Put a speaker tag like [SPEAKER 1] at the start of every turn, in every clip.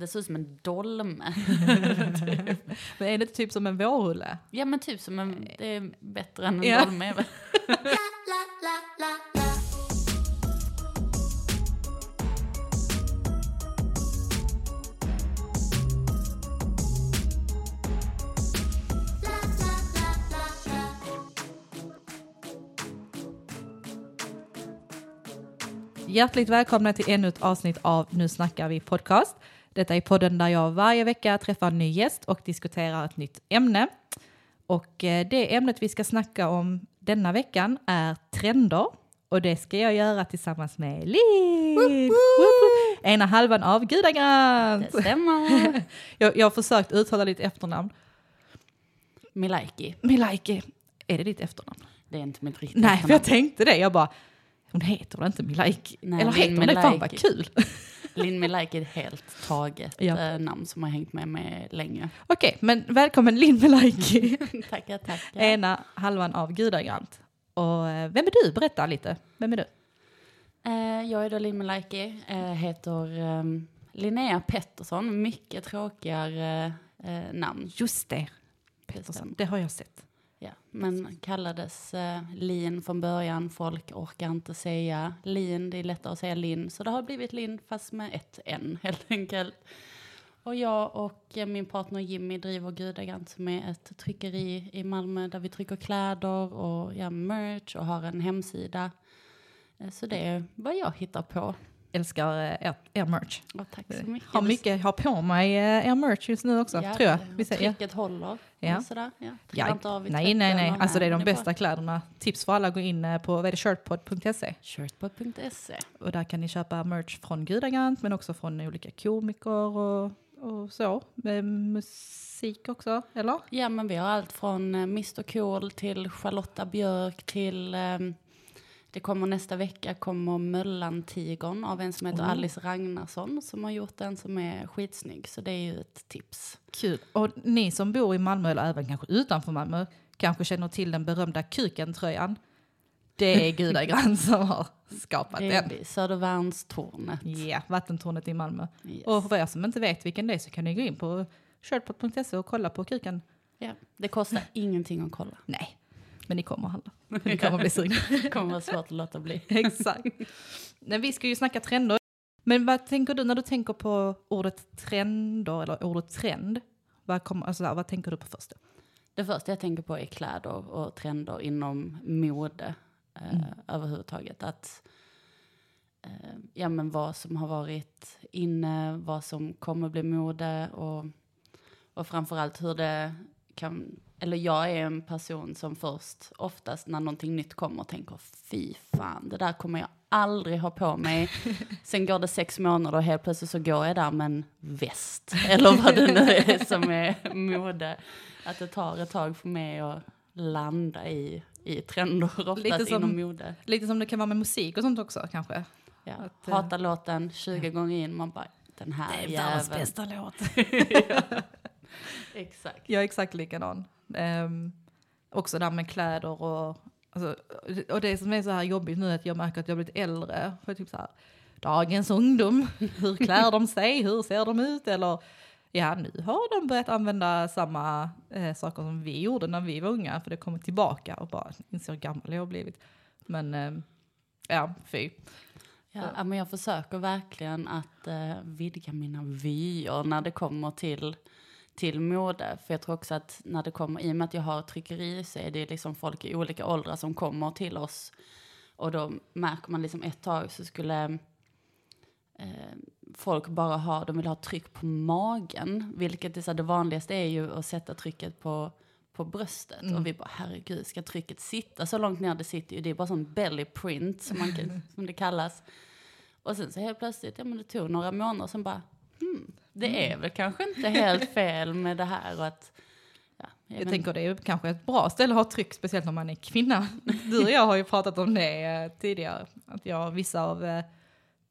[SPEAKER 1] Det ser ut som en dolme.
[SPEAKER 2] Men är det typ som en vårrulle?
[SPEAKER 1] ja men typ som en, det är bättre än en
[SPEAKER 2] Ja.
[SPEAKER 1] dolme.
[SPEAKER 2] Hjärtligt välkomna till ännu ett avsnitt av Nu snackar vi podcast. Detta är podden där jag varje vecka träffar en ny gäst och diskuterar ett nytt ämne. Och eh, det ämnet vi ska snacka om denna veckan är trender. Och det ska jag göra tillsammans med woop. Ena halvan av Gudagrant!
[SPEAKER 1] Det stämmer.
[SPEAKER 2] Jag, jag har försökt uttala ditt efternamn.
[SPEAKER 1] Milaiki.
[SPEAKER 2] Milaiki, är det ditt efternamn?
[SPEAKER 1] Det är inte mitt riktiga
[SPEAKER 2] Nej, för
[SPEAKER 1] efternamn.
[SPEAKER 2] jag tänkte det. Jag bara, hon heter väl inte Milaiki?
[SPEAKER 1] Nej,
[SPEAKER 2] Eller heter hon det? Fan vad
[SPEAKER 1] Milaiki.
[SPEAKER 2] Kul!
[SPEAKER 1] Linn Milaiki är ett helt taget
[SPEAKER 2] Ja.
[SPEAKER 1] eh, namn som har hängt med mig länge.
[SPEAKER 2] Okej, men välkommen Linn Milaiki.
[SPEAKER 1] tackar, tackar.
[SPEAKER 2] Ena halvan av Gudagrant. Och eh, vem är du? Berätta lite. Vem är du?
[SPEAKER 1] Eh, jag är då Linn Milaiki, eh, heter eh, Linnea Pettersson, mycket tråkigare namn.
[SPEAKER 2] Just det. Pettersson. Det har jag sett.
[SPEAKER 1] Ja, men kallades eh, Lin från början. Folk orkar inte säga Lin, det är lättare att säga Linn. Så det har blivit Linn fast med ett N helt enkelt. Och jag och eh, min partner Jimmy driver Gudagrant som är ett tryckeri i Malmö där vi trycker kläder och ja, merch och har en hemsida. Eh, Så det är vad jag hittar på.
[SPEAKER 2] Älskar eh, er, er merch.
[SPEAKER 1] Och tack så mycket.
[SPEAKER 2] Har mycket, har på mig eh, er merch just nu också,
[SPEAKER 1] Ja,
[SPEAKER 2] tror jag. Vi säger.
[SPEAKER 1] Trycket håller.
[SPEAKER 2] Ja.
[SPEAKER 1] Sådär, ja.
[SPEAKER 2] Ja,
[SPEAKER 1] av i
[SPEAKER 2] nej, nej, nej. Alltså det är de
[SPEAKER 1] den bra.
[SPEAKER 2] bästa kläderna. Tips för alla, gå in eh, på vad är det, shirtpod.se.
[SPEAKER 1] Shirtpod.se.
[SPEAKER 2] Och där kan ni köpa merch från Gudagrant men också från olika komiker och, och så. Med musik också, eller?
[SPEAKER 1] Ja, men vi har allt från eh, Mr Cool till Charlotta Björk till... ehm, det kommer nästa vecka kommer Möllan-tigern av en som heter
[SPEAKER 2] Oh.
[SPEAKER 1] Alice Ragnarsson som har gjort en som är skitsnygg. Så det är ju ett tips.
[SPEAKER 2] Kul. Och ni som bor i Malmö eller även kanske utanför Malmö kanske känner till den berömda Kuken-tröjan. Det är Gudagrant som har skapat
[SPEAKER 1] Det
[SPEAKER 2] den.
[SPEAKER 1] Södervärnstornet.
[SPEAKER 2] Ja, vattentornet i Malmö.
[SPEAKER 1] Yes.
[SPEAKER 2] Och för er som inte vet vilken det är så kan ni gå in på shirtpod.se och kolla på Kuken.
[SPEAKER 1] Ja, det kostar ingenting att kolla.
[SPEAKER 2] Nej, men ni kommer att handla. Ni kommer att bli sugna.
[SPEAKER 1] Det kommer vara svårt att låta bli.
[SPEAKER 2] Exakt. Nej, vi ska ju snacka trender. Men vad tänker du när du tänker på ordet trender eller ordet trend? Vad, kommer, alltså, vad tänker du på först?
[SPEAKER 1] Det första jag tänker på är kläder och trender inom mode eh,
[SPEAKER 2] Mm.
[SPEAKER 1] överhuvudtaget. Att, eh, ja, men vad som har varit inne, vad som kommer bli mode och, och framförallt hur det kan... Eller jag är en person som först oftast när någonting nytt kommer tänker fy fan, det där kommer jag aldrig ha på mig. Sen går det sex månader och helt plötsligt så går jag där med en väst. Eller vad det nu är som är mode. Att det tar ett tag för mig att landa i, i trender, oftast
[SPEAKER 2] Lite som-
[SPEAKER 1] inom mode.
[SPEAKER 2] Lite som det kan vara med musik och sånt också kanske.
[SPEAKER 1] Ja.
[SPEAKER 2] att, eh,
[SPEAKER 1] Hata låten 20 gånger in, man bara den här jäveln.
[SPEAKER 2] låt.
[SPEAKER 1] Exakt.
[SPEAKER 2] Jag är exakt likadan. Um, också där med kläder och, alltså, och det som är så här jobbigt nu är att jag märker att jag har blivit äldre. För typ så här, dagens ungdom, hur klär de sig, hur ser de ut? Eller ja, nu har de börjat använda samma eh, saker som vi gjorde när vi var unga. För det kommer tillbaka och bara inser hur gammal jag har blivit. Men eh, ja, fy.
[SPEAKER 1] Ja, ja, men jag försöker verkligen att eh, vidga mina vyer när det kommer till, till mode. För jag tror också att när det kommer, i och med att jag har tryckeri så är det liksom folk i olika åldrar som kommer till oss. Och då märker man liksom ett tag så skulle eh, folk bara ha, de vill ha tryck på magen. Vilket är så här, det vanligaste är ju att sätta trycket på, på bröstet.
[SPEAKER 2] Mm.
[SPEAKER 1] Och vi bara, herregud, ska trycket sitta så långt ner det sitter ju? Det är bara sån belly print som, man kan, som det kallas. Och sen så helt plötsligt, ja men det tog några månader, sen bara, hmm, det är väl kanske inte helt fel med det här och att, ja,
[SPEAKER 2] Jag
[SPEAKER 1] men-
[SPEAKER 2] tänker det är kanske ett bra ställe att ha tryck, speciellt när man är kvinna. Du och jag har ju pratat om det eh, tidigare. Att jag, vissa av eh,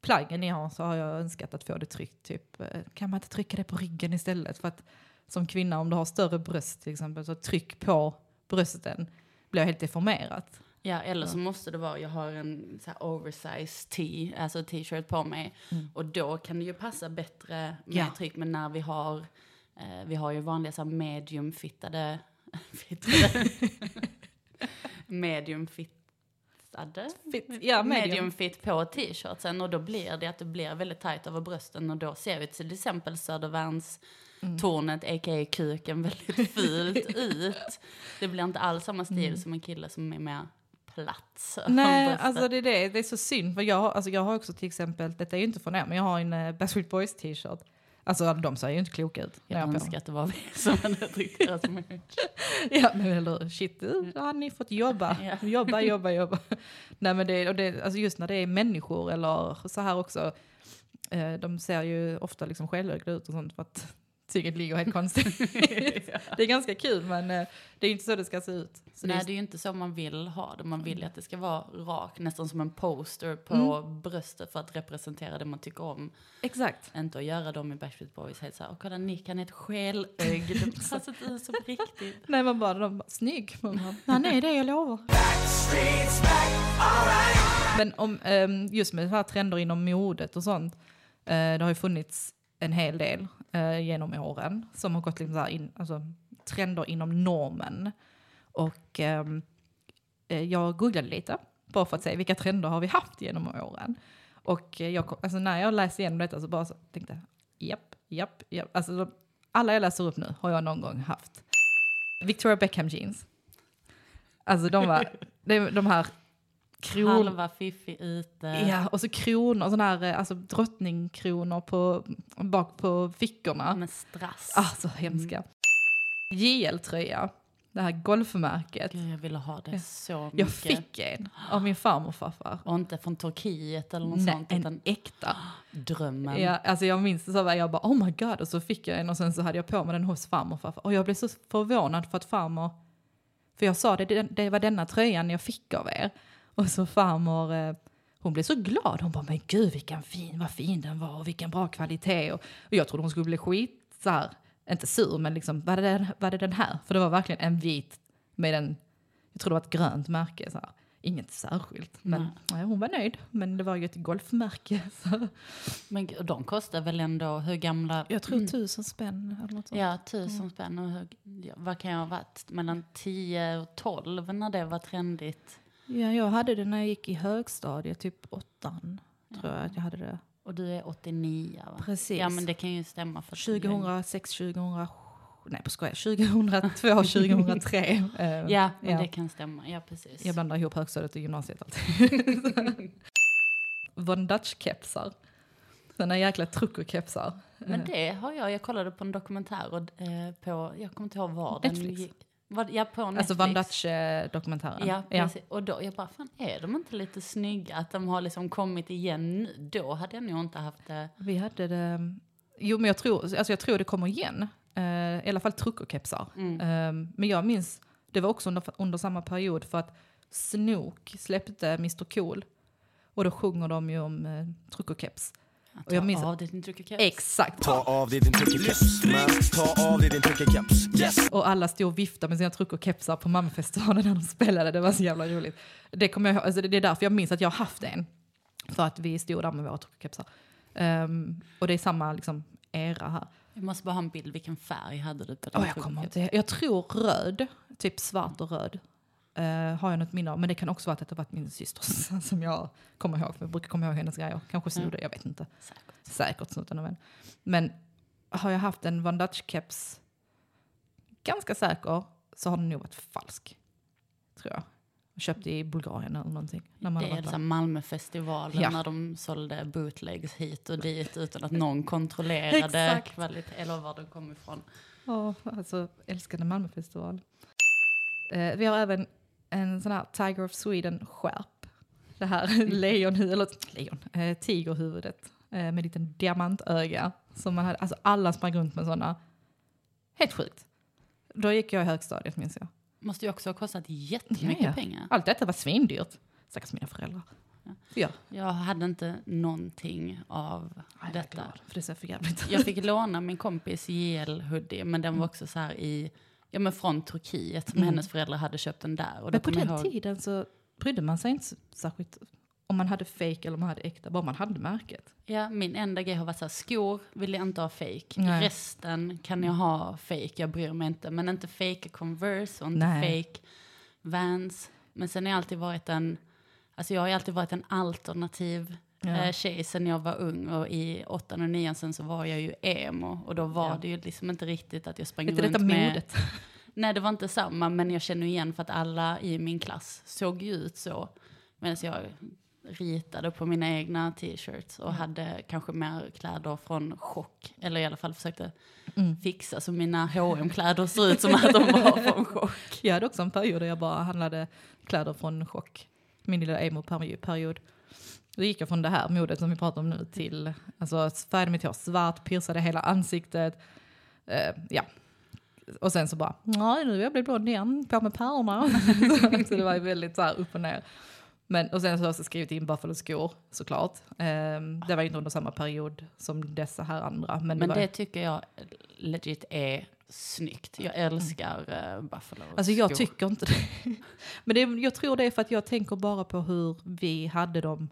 [SPEAKER 2] plaggen ni har så har jag önskat att få det tryckt. Typ, eh, kan man inte trycka det på ryggen istället? För att som kvinna, om du har större bröst till exempel, så tryck på brösten blir helt deformerat.
[SPEAKER 1] Ja, eller så måste det vara, jag har en så här oversize tee, alltså t-shirt på mig. Och då kan det ju passa bättre med
[SPEAKER 2] Mm. Ja.
[SPEAKER 1] tryck. Men när vi har, eh, vi har ju vanliga så här medium fittade, fittade medium fittade?
[SPEAKER 2] Fit, ja, medium.
[SPEAKER 1] medium fit på t-shirtsen och då blir det att det blir väldigt tajt över brösten och då ser vi till exempel Södervärns
[SPEAKER 2] Mm.
[SPEAKER 1] tornet, a.k.a. kuken, väldigt fult ut. Det blir inte alls samma stil
[SPEAKER 2] Mm.
[SPEAKER 1] som en kille som är mer plats.
[SPEAKER 2] Nej, alltså det är det. Det är så synd. För jag, har- alltså jag har också till exempel, detta är ju inte från er, men jag har en uh, Backstreet Boys t-shirt. Alltså de ser ju inte kloka ut.
[SPEAKER 1] jag
[SPEAKER 2] på
[SPEAKER 1] önskar att det var vi som hade tryckt.
[SPEAKER 2] Ja, men eller? Shit, då hade ni fått jobba.
[SPEAKER 1] Ja.
[SPEAKER 2] Jobba, jobba, jobba. Nej, men det, och det, alltså just när det är människor eller så här också. Eh, de ser ju ofta liksom skelögda ut och sånt för att tyget ligger helt konstigt. det är ganska kul, men eh, det är inte så det ska se ut. Så
[SPEAKER 1] Nej,
[SPEAKER 2] det är,
[SPEAKER 1] det är ju inte så man vill ha det. Man vill ju att det ska vara rakt, nästan som en poster på
[SPEAKER 2] Mm.
[SPEAKER 1] bröstet för att representera det man tycker om.
[SPEAKER 2] exakt.
[SPEAKER 1] Inte att göra dem i Backstreet Boys helt såhär, och kolla Nick han är ett skelögd. Fast det är så på riktigt.
[SPEAKER 2] Nej, man bara, de bara, snygg. Man bara, Han är det, jag lovar. Men om, ehm, just med så här trender inom modet och sånt, eh, det har ju funnits en hel del eh, genom åren som har gått liksom så in, alltså, trender inom normen. Och ehm, eh, jag googlade lite, bara för att se vilka trender har vi haft genom åren. Och eh, jag, alltså, när jag läste igenom detta så bara så tänkte jag, japp, japp, japp. Alltså, alla jag läser upp nu har jag någon gång haft. Victoria Beckham jeans. Alltså de var, de, de här kron,
[SPEAKER 1] Halva fiffi ute.
[SPEAKER 2] Ja, och så kronor, sådana här eh, alltså drottningkronor på, bak på fickorna.
[SPEAKER 1] Med strass.
[SPEAKER 2] Ah, så hemska. JL-tröja, det här golfmärket.
[SPEAKER 1] Gud, jag ville ha det så mycket.
[SPEAKER 2] Jag fick en av min farmor och farfar.
[SPEAKER 1] Och inte från Turkiet eller något
[SPEAKER 2] Nej,
[SPEAKER 1] sånt,
[SPEAKER 2] en
[SPEAKER 1] utan
[SPEAKER 2] äkta.
[SPEAKER 1] drömmen.
[SPEAKER 2] Ja, alltså jag minns det så var jag bara oh my god och så fick jag en och sen så hade jag på mig den hos farmor och farfar. Och jag blev så förvånad för att farmor, för jag sa det, det, det var denna tröjan jag fick av er. Och så farmor, eh, hon blev så glad. Hon bara men gud vilken fin, vad fin den var och vilken bra kvalitet. Och, och jag trodde hon skulle bli skit så här, inte sur men liksom var det, den- var det den här? För det var verkligen en vit med en, jag tror det var ett grönt märke så här. Inget särskilt, men
[SPEAKER 1] Nej.
[SPEAKER 2] nej, hon var nöjd. Men det var ju ett golfmärke. Så.
[SPEAKER 1] Men de kostar väl ändå, hur gamla?
[SPEAKER 2] Jag tror tusen spänn eller något sånt.
[SPEAKER 1] Ja, tusen spänn. Och hur, ja, vad kan jag ha varit? Mellan 10 och 12 när det var trendigt.
[SPEAKER 2] Ja, jag hade det när jag gick i högstadiet, typ åttan. Tror jag att jag hade det.
[SPEAKER 1] Och du är 89 va?
[SPEAKER 2] Precis.
[SPEAKER 1] Ja men det kan ju stämma. För att-
[SPEAKER 2] 2006, 2007, nej på skoj, 2002, 2003. Eh,
[SPEAKER 1] Ja, men
[SPEAKER 2] ja.
[SPEAKER 1] det kan stämma. Ja precis.
[SPEAKER 2] Jag blandar ihop högstadiet och gymnasiet alltid. Von Dutch-kepsar. Sådana jäkla trucker-kepsar.
[SPEAKER 1] Men
[SPEAKER 2] Eh,
[SPEAKER 1] det har jag, jag kollade på en dokumentär och, eh, på, jag kommer inte ihåg var den
[SPEAKER 2] Netflix.
[SPEAKER 1] gick. Var, ja, på Netflix.
[SPEAKER 2] Alltså Von Dutch-dokumentären.
[SPEAKER 1] Ja, precis. Och då, jag bara, fan är de inte lite snygga? Att de har liksom kommit igen nu? Då hade jag nog inte haft det.
[SPEAKER 2] Vi hade det... Jo, men jag tror, alltså jag tror det kommer igen. Eh, I alla fall truckerkepsar.
[SPEAKER 1] Mm.
[SPEAKER 2] Eh, men jag minns, det var också under, under samma period för att Snook släppte Mr Cool. Och då sjunger de ju om eh, truckerkeps. Och jag
[SPEAKER 1] ta
[SPEAKER 2] minns-
[SPEAKER 1] av dig din truckerkeps.
[SPEAKER 2] Exakt.
[SPEAKER 3] Ta av dig din truckerkeps. Ta av dig din truckerkeps. Yes!
[SPEAKER 2] Och alla stod och viftade med sina truckerkepsar på Malmöfestivalen när de spelade. Det var så jävla roligt. Det, kommer jag, alltså det är därför jag minns att jag har haft en. För att vi stod där med våra truckerkepsar. Ehm, och det är samma liksom, era här.
[SPEAKER 1] Jag måste bara ha en bild, vilken färg hade du på din
[SPEAKER 2] Oh, jag, kommer inte, jag tror röd, typ svart och röd. Eh, har jag något minne av. Men det kan också vara att det varit min systers som jag kommer ihåg. För jag brukar komma ihåg hennes grejer. Kanske snodde, jag vet inte.
[SPEAKER 1] Säkert.
[SPEAKER 2] Säkert snott den av en. Men har jag haft en Van Dutch-keps, ganska säker, så har den nog varit falsk. Tror jag. Jag köpte i Bulgarien eller någonting. När man
[SPEAKER 1] Det
[SPEAKER 2] har
[SPEAKER 1] är liksom. Malmöfestivalen
[SPEAKER 2] Ja.
[SPEAKER 1] när de sålde bootlegs hit och dit utan att någon kontrollerade kvalitet eller var de kom ifrån.
[SPEAKER 2] Ja, alltså älskade Malmöfestival. Eh, vi har även en sån här Tiger of Sweden-skärp. Det här lejonhuvudet, eller lejon, eh, tigerhuvudet eh, med en liten diamantöga. Som man hade, alltså alla sprang runt med sådana. Helt sjukt. Då gick jag i högstadiet minns jag.
[SPEAKER 1] Måste ju också ha kostat jättemycket
[SPEAKER 2] Ja, ja.
[SPEAKER 1] pengar.
[SPEAKER 2] Allt detta var svindyrt. Stackars mina föräldrar. Ja,
[SPEAKER 1] Jag hade inte någonting av
[SPEAKER 2] jag är
[SPEAKER 1] detta.
[SPEAKER 2] glad, för det ser för
[SPEAKER 1] Jag fick låna min kompis JL-hoodie, men den var också så här i, ja men från Turkiet, som
[SPEAKER 2] Mm.
[SPEAKER 1] hennes föräldrar hade köpt den där. Och
[SPEAKER 2] Men på den
[SPEAKER 1] ihåg-
[SPEAKER 2] tiden så brydde man sig inte särskilt om man hade fake eller om man hade äkta, bara man hade märket.
[SPEAKER 1] Ja, min enda grej har varit så här, skor vill jag inte ha fake.
[SPEAKER 2] Nej.
[SPEAKER 1] Resten kan jag ha fake, jag bryr mig inte. Men inte fake Converse och inte
[SPEAKER 2] Nej.
[SPEAKER 1] fake Vans. Men sen har jag alltid varit en, alltså jag har alltid varit en alternativ
[SPEAKER 2] Ja.
[SPEAKER 1] eh, tjej sen jag var ung. Och i åttan och nian sen så var jag ju emo. Och då var
[SPEAKER 2] Ja.
[SPEAKER 1] det ju liksom inte riktigt att jag sprang
[SPEAKER 2] inte
[SPEAKER 1] runt
[SPEAKER 2] detta
[SPEAKER 1] med...
[SPEAKER 2] modet?
[SPEAKER 1] Nej, det var inte samma, men jag känner igen för att alla i min klass såg ju ut så. Medan jag ritade på mina egna t-shirts och hade kanske mer kläder från chock. Eller i alla fall försökte
[SPEAKER 2] Mm.
[SPEAKER 1] fixa så mina hm kläder ser ut som att de var från chock.
[SPEAKER 2] Jag hade också en period där jag bara handlade kläder från chock. Min lilla emo-period. Då gick jag från det här modet som vi pratar om nu till, alltså färgade mitt hår svart, piercade hela ansiktet. Eh, ja. Och sen så bara, nej nu jag bli blond igen, på med pärlorna. så det var ju väldigt så här upp och ner. Men, och sen så har jag skrivit in Buffalo-skor såklart. Eh, det var inte under samma period som dessa här andra. Men,
[SPEAKER 1] Men
[SPEAKER 2] det
[SPEAKER 1] det tycker jag legit är snyggt. Jag älskar uh, Buffalo
[SPEAKER 2] Alltså jag tycker inte det. Men det, jag tror det är för att jag tänker bara på hur vi hade dem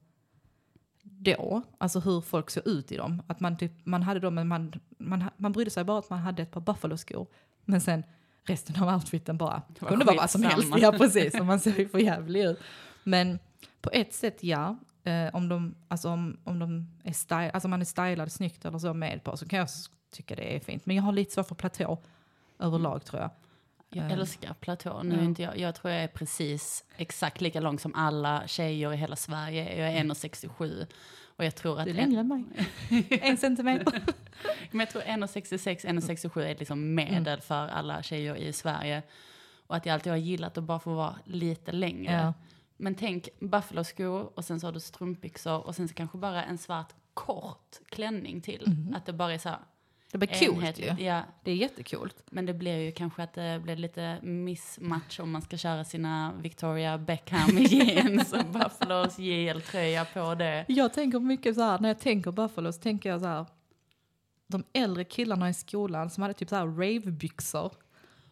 [SPEAKER 2] då. Alltså hur folk såg ut i dem. Att man, typ, man hade dem men man, man, man brydde sig bara att man hade ett par Buffalo-skor. Men sen resten av outfiten bara
[SPEAKER 1] var
[SPEAKER 2] kunde vara vad som helst. Ja precis, och man ser ju för jävlig ut. Men på ett sätt ja. Eh, om de, alltså om, om de är style, alltså man är stylad snyggt eller så med på så kan jag tycka det är fint. Men jag har lite svårt för platå överlag tror jag.
[SPEAKER 1] Jag älskar platå. Nu inte jag, jag tror jag är precis exakt lika lång som alla tjejer i hela Sverige. Jag är 1,67. Och jag tror att...
[SPEAKER 2] Du är längre än mig. en centimeter.
[SPEAKER 1] Men jag tror 1,66, 1,67 är liksom medel
[SPEAKER 2] Mm.
[SPEAKER 1] för alla tjejer i Sverige. Och att jag alltid har gillat att bara få vara lite längre.
[SPEAKER 2] Ja.
[SPEAKER 1] Men tänk Buffalo-skor och sen så har du strumpbyxor och sen så kanske bara en svart kort klänning till. Att det bara är så här
[SPEAKER 2] Det blir coolt ju.
[SPEAKER 1] Ja,
[SPEAKER 2] Det är jättekult.
[SPEAKER 1] men det blir ju kanske att det blir lite missmatch om man ska köra sina Victoria Beckham jeans och Buffalos JL-tröja på det.
[SPEAKER 2] Jag tänker mycket så här, när jag tänker Buffalo så tänker jag så här, de äldre killarna i skolan som hade typ så här ravebyxor.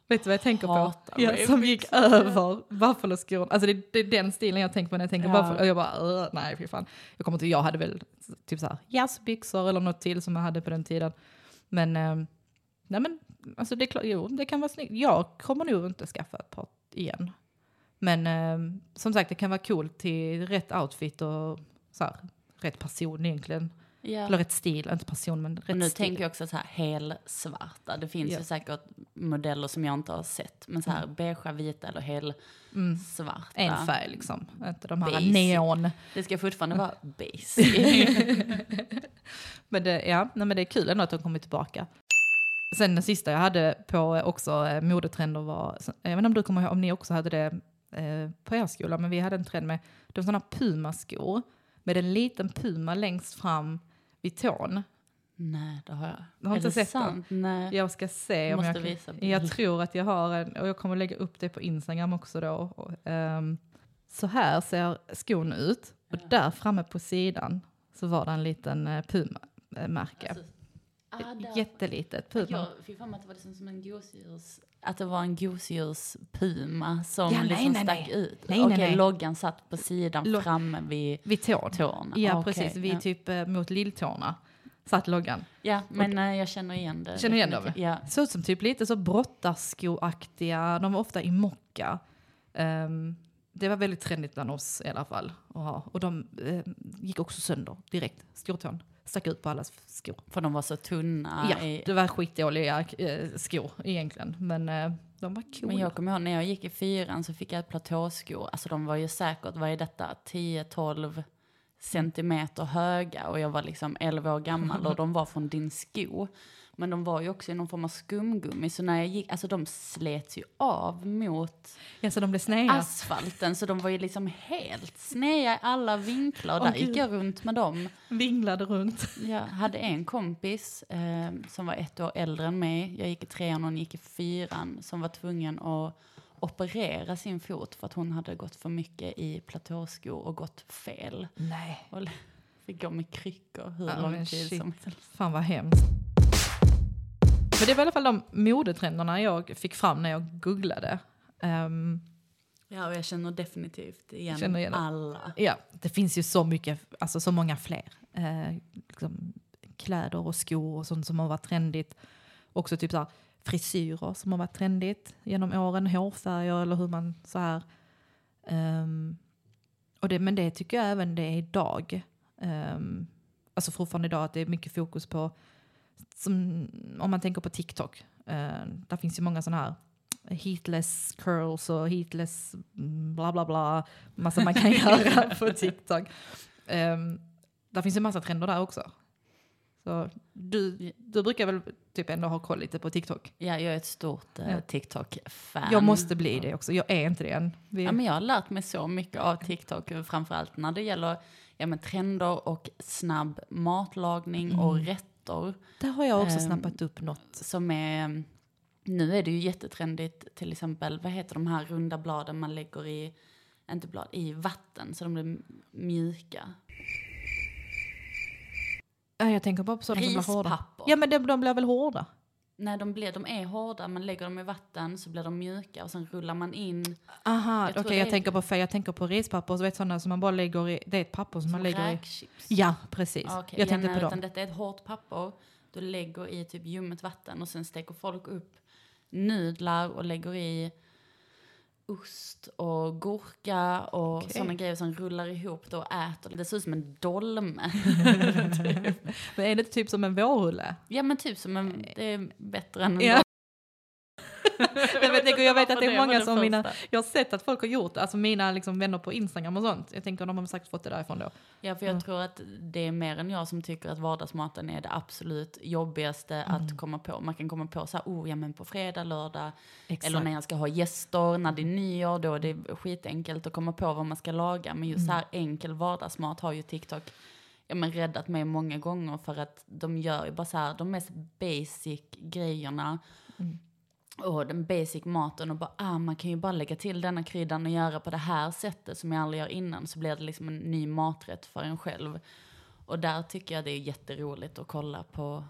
[SPEAKER 2] Vet du vad jag tänker på?
[SPEAKER 1] Hatar
[SPEAKER 2] Ja, som gick över Buffalo-skor. Alltså det, det är den stilen jag tänker på när jag tänker
[SPEAKER 1] Ja.
[SPEAKER 2] Buffalo. Och jag bara, "Ugh, nej fy fan. Jag kommer inte, jag hade väl typ så här jazzbyxor eller något till som jag hade på den tiden. Men, eh, nej men, alltså det är klart, jo det kan vara snyggt. Jag kommer nog inte skaffa ett par igen. Men eh, som sagt, det kan vara coolt till rätt outfit och så här, rätt person egentligen.
[SPEAKER 1] Ja.
[SPEAKER 2] Eller rätt stil, inte person men rätt
[SPEAKER 1] Och nu
[SPEAKER 2] stil.
[SPEAKER 1] tänker jag också så här helsvarta. Det finns
[SPEAKER 2] Ja.
[SPEAKER 1] ju säkert modeller som jag inte har sett. Men så här beigea, vita eller helsvarta.
[SPEAKER 2] Mm. En färg liksom, inte de här
[SPEAKER 1] Basic.
[SPEAKER 2] neon.
[SPEAKER 1] Det ska fortfarande vara basic.
[SPEAKER 2] Men det, ja, nej, men det är kul ändå att de kommer tillbaka. Sen den sista jag hade på också eh, modetrender var, jag vet inte om du kommer ihåg, om ni också hade det eh, på er skola, men vi hade en trend med, det var sådana pumaskor med en liten puma längst fram vid tån.
[SPEAKER 1] Nej, det har jag.
[SPEAKER 2] Du har
[SPEAKER 1] är
[SPEAKER 2] inte sett den?
[SPEAKER 1] sant? Nej.
[SPEAKER 2] Jag ska se om
[SPEAKER 1] Måste
[SPEAKER 2] jag
[SPEAKER 1] visa bild.
[SPEAKER 2] Jag tror att jag har en, och jag kommer lägga upp det på Instagram också då. Och, ehm, så här ser skon ut. Och där framme på sidan så var det en liten uh, Puma-märke.
[SPEAKER 1] Alltså, ah.
[SPEAKER 2] Jättelitet Puma.
[SPEAKER 1] Jag fick för mig att det var liksom som en gosedjurs... Att det var en gosedjurspuma som
[SPEAKER 2] Ja,
[SPEAKER 1] liksom
[SPEAKER 2] nej,
[SPEAKER 1] stack
[SPEAKER 2] nej.
[SPEAKER 1] ut.
[SPEAKER 2] Nej,
[SPEAKER 1] Okej,
[SPEAKER 2] nej.
[SPEAKER 1] loggan satt på sidan
[SPEAKER 2] Lo-
[SPEAKER 1] framme vid
[SPEAKER 2] Vid tån.
[SPEAKER 1] tån.
[SPEAKER 2] Ja,
[SPEAKER 1] Okej,
[SPEAKER 2] precis. Vid
[SPEAKER 1] ja.
[SPEAKER 2] typ eh, mot lilltårna satt loggan.
[SPEAKER 1] Ja, men eh, jag känner igen det.
[SPEAKER 2] Känner igen dem?
[SPEAKER 1] Ja.
[SPEAKER 2] Såg ut som typ lite så brottarskoaktiga. De var ofta i mocka. Ehm, det var väldigt trendigt bland oss i alla fall att ha. Och de eh, gick också sönder direkt. Stortån stack ut på allas skor.
[SPEAKER 1] För de var så tunna.
[SPEAKER 2] ja,
[SPEAKER 1] i,
[SPEAKER 2] det var skitdåliga eh, skor egentligen. Men eh, de var coola.
[SPEAKER 1] Men jag kommer ihåg när jag gick i fyran så fick jag ett platåskor. Alltså de var ju säkert, vad är detta, 10-12 centimeter höga. Och jag var liksom 11 år gammal och de var från din sko. Men de var ju också i någon form av skumgummi. Så när jag gick, alltså de slets ju av mot
[SPEAKER 2] Ja, så de blev
[SPEAKER 1] asfalten. Så de var ju liksom helt sneda i alla vinklar. Och där gick jag runt med dem.
[SPEAKER 2] Vinglade runt.
[SPEAKER 1] Jag hade en kompis eh, som var ett år äldre än mig. Jag gick i trean och hon gick i fyran. Som var tvungen att operera sin fot för att hon hade gått för mycket i platåskor och gått fel.
[SPEAKER 2] Nej.
[SPEAKER 1] Och fick gå med kryckor hur
[SPEAKER 2] Ja,
[SPEAKER 1] lång tid
[SPEAKER 2] shit.
[SPEAKER 1] som helst.
[SPEAKER 2] Fan vad hemskt. Men det var i alla fall de modetrenderna jag fick fram när jag googlade. Ehm,
[SPEAKER 1] Ja, och jag känner definitivt igen,
[SPEAKER 2] Känner igen
[SPEAKER 1] alla.
[SPEAKER 2] Ja, det finns ju så mycket, alltså så många fler. Eh, liksom, kläder och skor och sånt som har varit trendigt. Också typ så här, frisyrer som har varit trendigt genom åren, hårfärger eller hur man så här. Um, och det, men det tycker jag även det är idag. Um, alltså fortfarande idag att det är mycket fokus på, som, om man tänker på TikTok, uh, där finns ju många sådana här heatless curls och heatless bla bla bla, massa man kan göra på TikTok. Um, där finns ju massa trender där också. Så du, du brukar väl typ ändå ha koll lite på TikTok?
[SPEAKER 1] Ja, jag är ett stort eh,
[SPEAKER 2] Ja.
[SPEAKER 1] TikTok-fan.
[SPEAKER 2] Jag måste bli det också, jag är inte det än. Vi,
[SPEAKER 1] Ja, men jag har lärt mig så mycket av TikTok, framförallt när det gäller ja, men trender och snabb matlagning och
[SPEAKER 2] Mm.
[SPEAKER 1] rätter.
[SPEAKER 2] där har jag också
[SPEAKER 1] Ehm,
[SPEAKER 2] snappat upp något.
[SPEAKER 1] Som är, nu är det ju jättetrendigt, till exempel, vad heter de här runda bladen man lägger i, inte blad, i vatten så de blir mjuka.
[SPEAKER 2] Ja, jag tänker bara på sådana som blir hårda.
[SPEAKER 1] Rispapper.
[SPEAKER 2] Ja men de, de blir väl hårda?
[SPEAKER 1] Nej, de, blir, de är hårda, man lägger dem i vatten så blir de mjuka och sen rullar man in
[SPEAKER 2] Aha,
[SPEAKER 1] Jag
[SPEAKER 2] okej jag
[SPEAKER 1] det är-
[SPEAKER 2] tänker på fel. Jag tänker på rispapper, så vet sådana som man bara lägger i, det är ett papper som, man
[SPEAKER 1] som
[SPEAKER 2] lägger i. Ja, precis.
[SPEAKER 1] Ja, okej.
[SPEAKER 2] Jag tänkte
[SPEAKER 1] ja,
[SPEAKER 2] på
[SPEAKER 1] nej, utan
[SPEAKER 2] dem.
[SPEAKER 1] detta är ett hårt papper. Du lägger i typ ljummet vatten och sen steker folk upp nudlar och lägger i ost och gurka och
[SPEAKER 2] Okej.
[SPEAKER 1] sådana grejer som rullar ihop då och äter. Det ser ut som en dolme.
[SPEAKER 2] Men är det typ som en vårrulle?
[SPEAKER 1] ja men typ som en, det är bättre än en
[SPEAKER 2] Ja. Jag, tänker, jag vet att det är många
[SPEAKER 1] var
[SPEAKER 2] som
[SPEAKER 1] det
[SPEAKER 2] mina, jag har sett att folk har gjort det, alltså mina liksom vänner på Instagram och sånt. Jag tänker de har säkert fått det därifrån då.
[SPEAKER 1] Ja, för jag
[SPEAKER 2] Ja.
[SPEAKER 1] tror att det är mer än jag som tycker att vardagsmaten är det absolut jobbigaste
[SPEAKER 2] Mm.
[SPEAKER 1] att komma på. Man kan komma på så här, oh ja men på fredag, lördag,
[SPEAKER 2] Exakt.
[SPEAKER 1] eller när jag ska ha gäster, när det är nyår, då är det skitenkelt att komma på vad man ska laga. Men just så här
[SPEAKER 2] Mm.
[SPEAKER 1] enkel vardagsmat har ju TikTok ja, men räddat mig många gånger för att de gör ju bara så här de mest basic grejerna.
[SPEAKER 2] Mm.
[SPEAKER 1] Och den basic maten och bara, ah, man kan ju bara lägga till denna kryddan och göra på det här sättet som jag aldrig gör innan så blir det liksom en ny maträtt för en själv. Och där tycker jag det är jätteroligt att kolla på,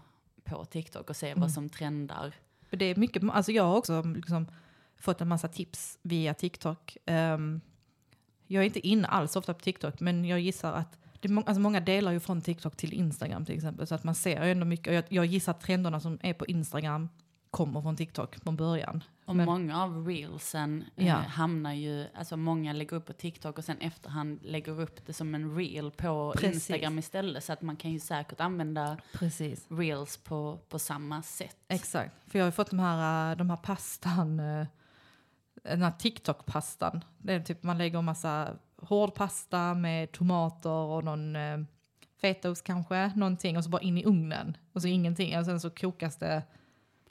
[SPEAKER 1] på TikTok och se
[SPEAKER 2] Mm.
[SPEAKER 1] vad som trendar.
[SPEAKER 2] Det är mycket, alltså jag har också liksom fått en massa tips via TikTok. Ehm, jag är inte inne alls ofta på TikTok, men jag gissar att det må- alltså många delar ju från TikTok till Instagram till exempel, så att man ser ju ändå mycket. Och jag, jag gissar trenderna som är på Instagram kommer från TikTok från början.
[SPEAKER 1] Och
[SPEAKER 2] Men-
[SPEAKER 1] många av reelsen
[SPEAKER 2] Ja.
[SPEAKER 1] eh, hamnar ju, alltså många lägger upp på TikTok och sen efterhand lägger upp det som en reel på
[SPEAKER 2] Precis.
[SPEAKER 1] Instagram istället. Så att man kan ju säkert använda
[SPEAKER 2] Precis.
[SPEAKER 1] reels på, på samma sätt.
[SPEAKER 2] Exakt, för jag har ju fått de här, äh, de här pastan, äh, den här TikTok-pastan. Det är typ man lägger en massa hård pasta med tomater och någon fetaost kanske, någonting och så bara in i ugnen och så ingenting och sen så kokas det.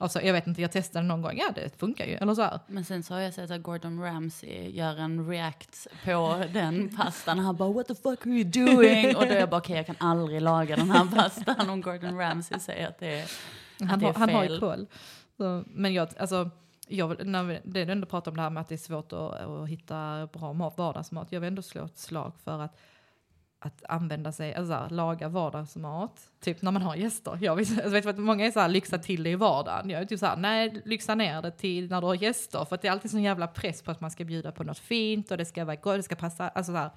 [SPEAKER 2] Alltså, jag vet inte, jag testade någon gång, ja det funkar ju, eller så här.
[SPEAKER 1] Men sen så har jag sett att Gordon Ramsay gör en react på den pastan. Han bara what the fuck are you doing? Och då är jag bara okej jag kan aldrig laga den här pastan om Gordon Ramsay säger att det är, att
[SPEAKER 2] Han,
[SPEAKER 1] det är
[SPEAKER 2] han har ju
[SPEAKER 1] fel.
[SPEAKER 2] koll. Så, men jag, alltså, jag, när vi, det är ändå pratar om det här med att det är svårt att, att hitta bra mat, vardagsmat. Jag vill ändå slå ett slag för att, att använda sig, alltså här, laga vardagsmat. Typ när man har gäster. Jag vet, jag alltså vet att många är så här, lyxa till det i vardagen. Jag är typ så här, nej, lyxa ner det till när du har gäster. För att det är alltid sån jävla press på att man ska bjuda på något fint och det ska vara gott, det ska passa. Alltså så här,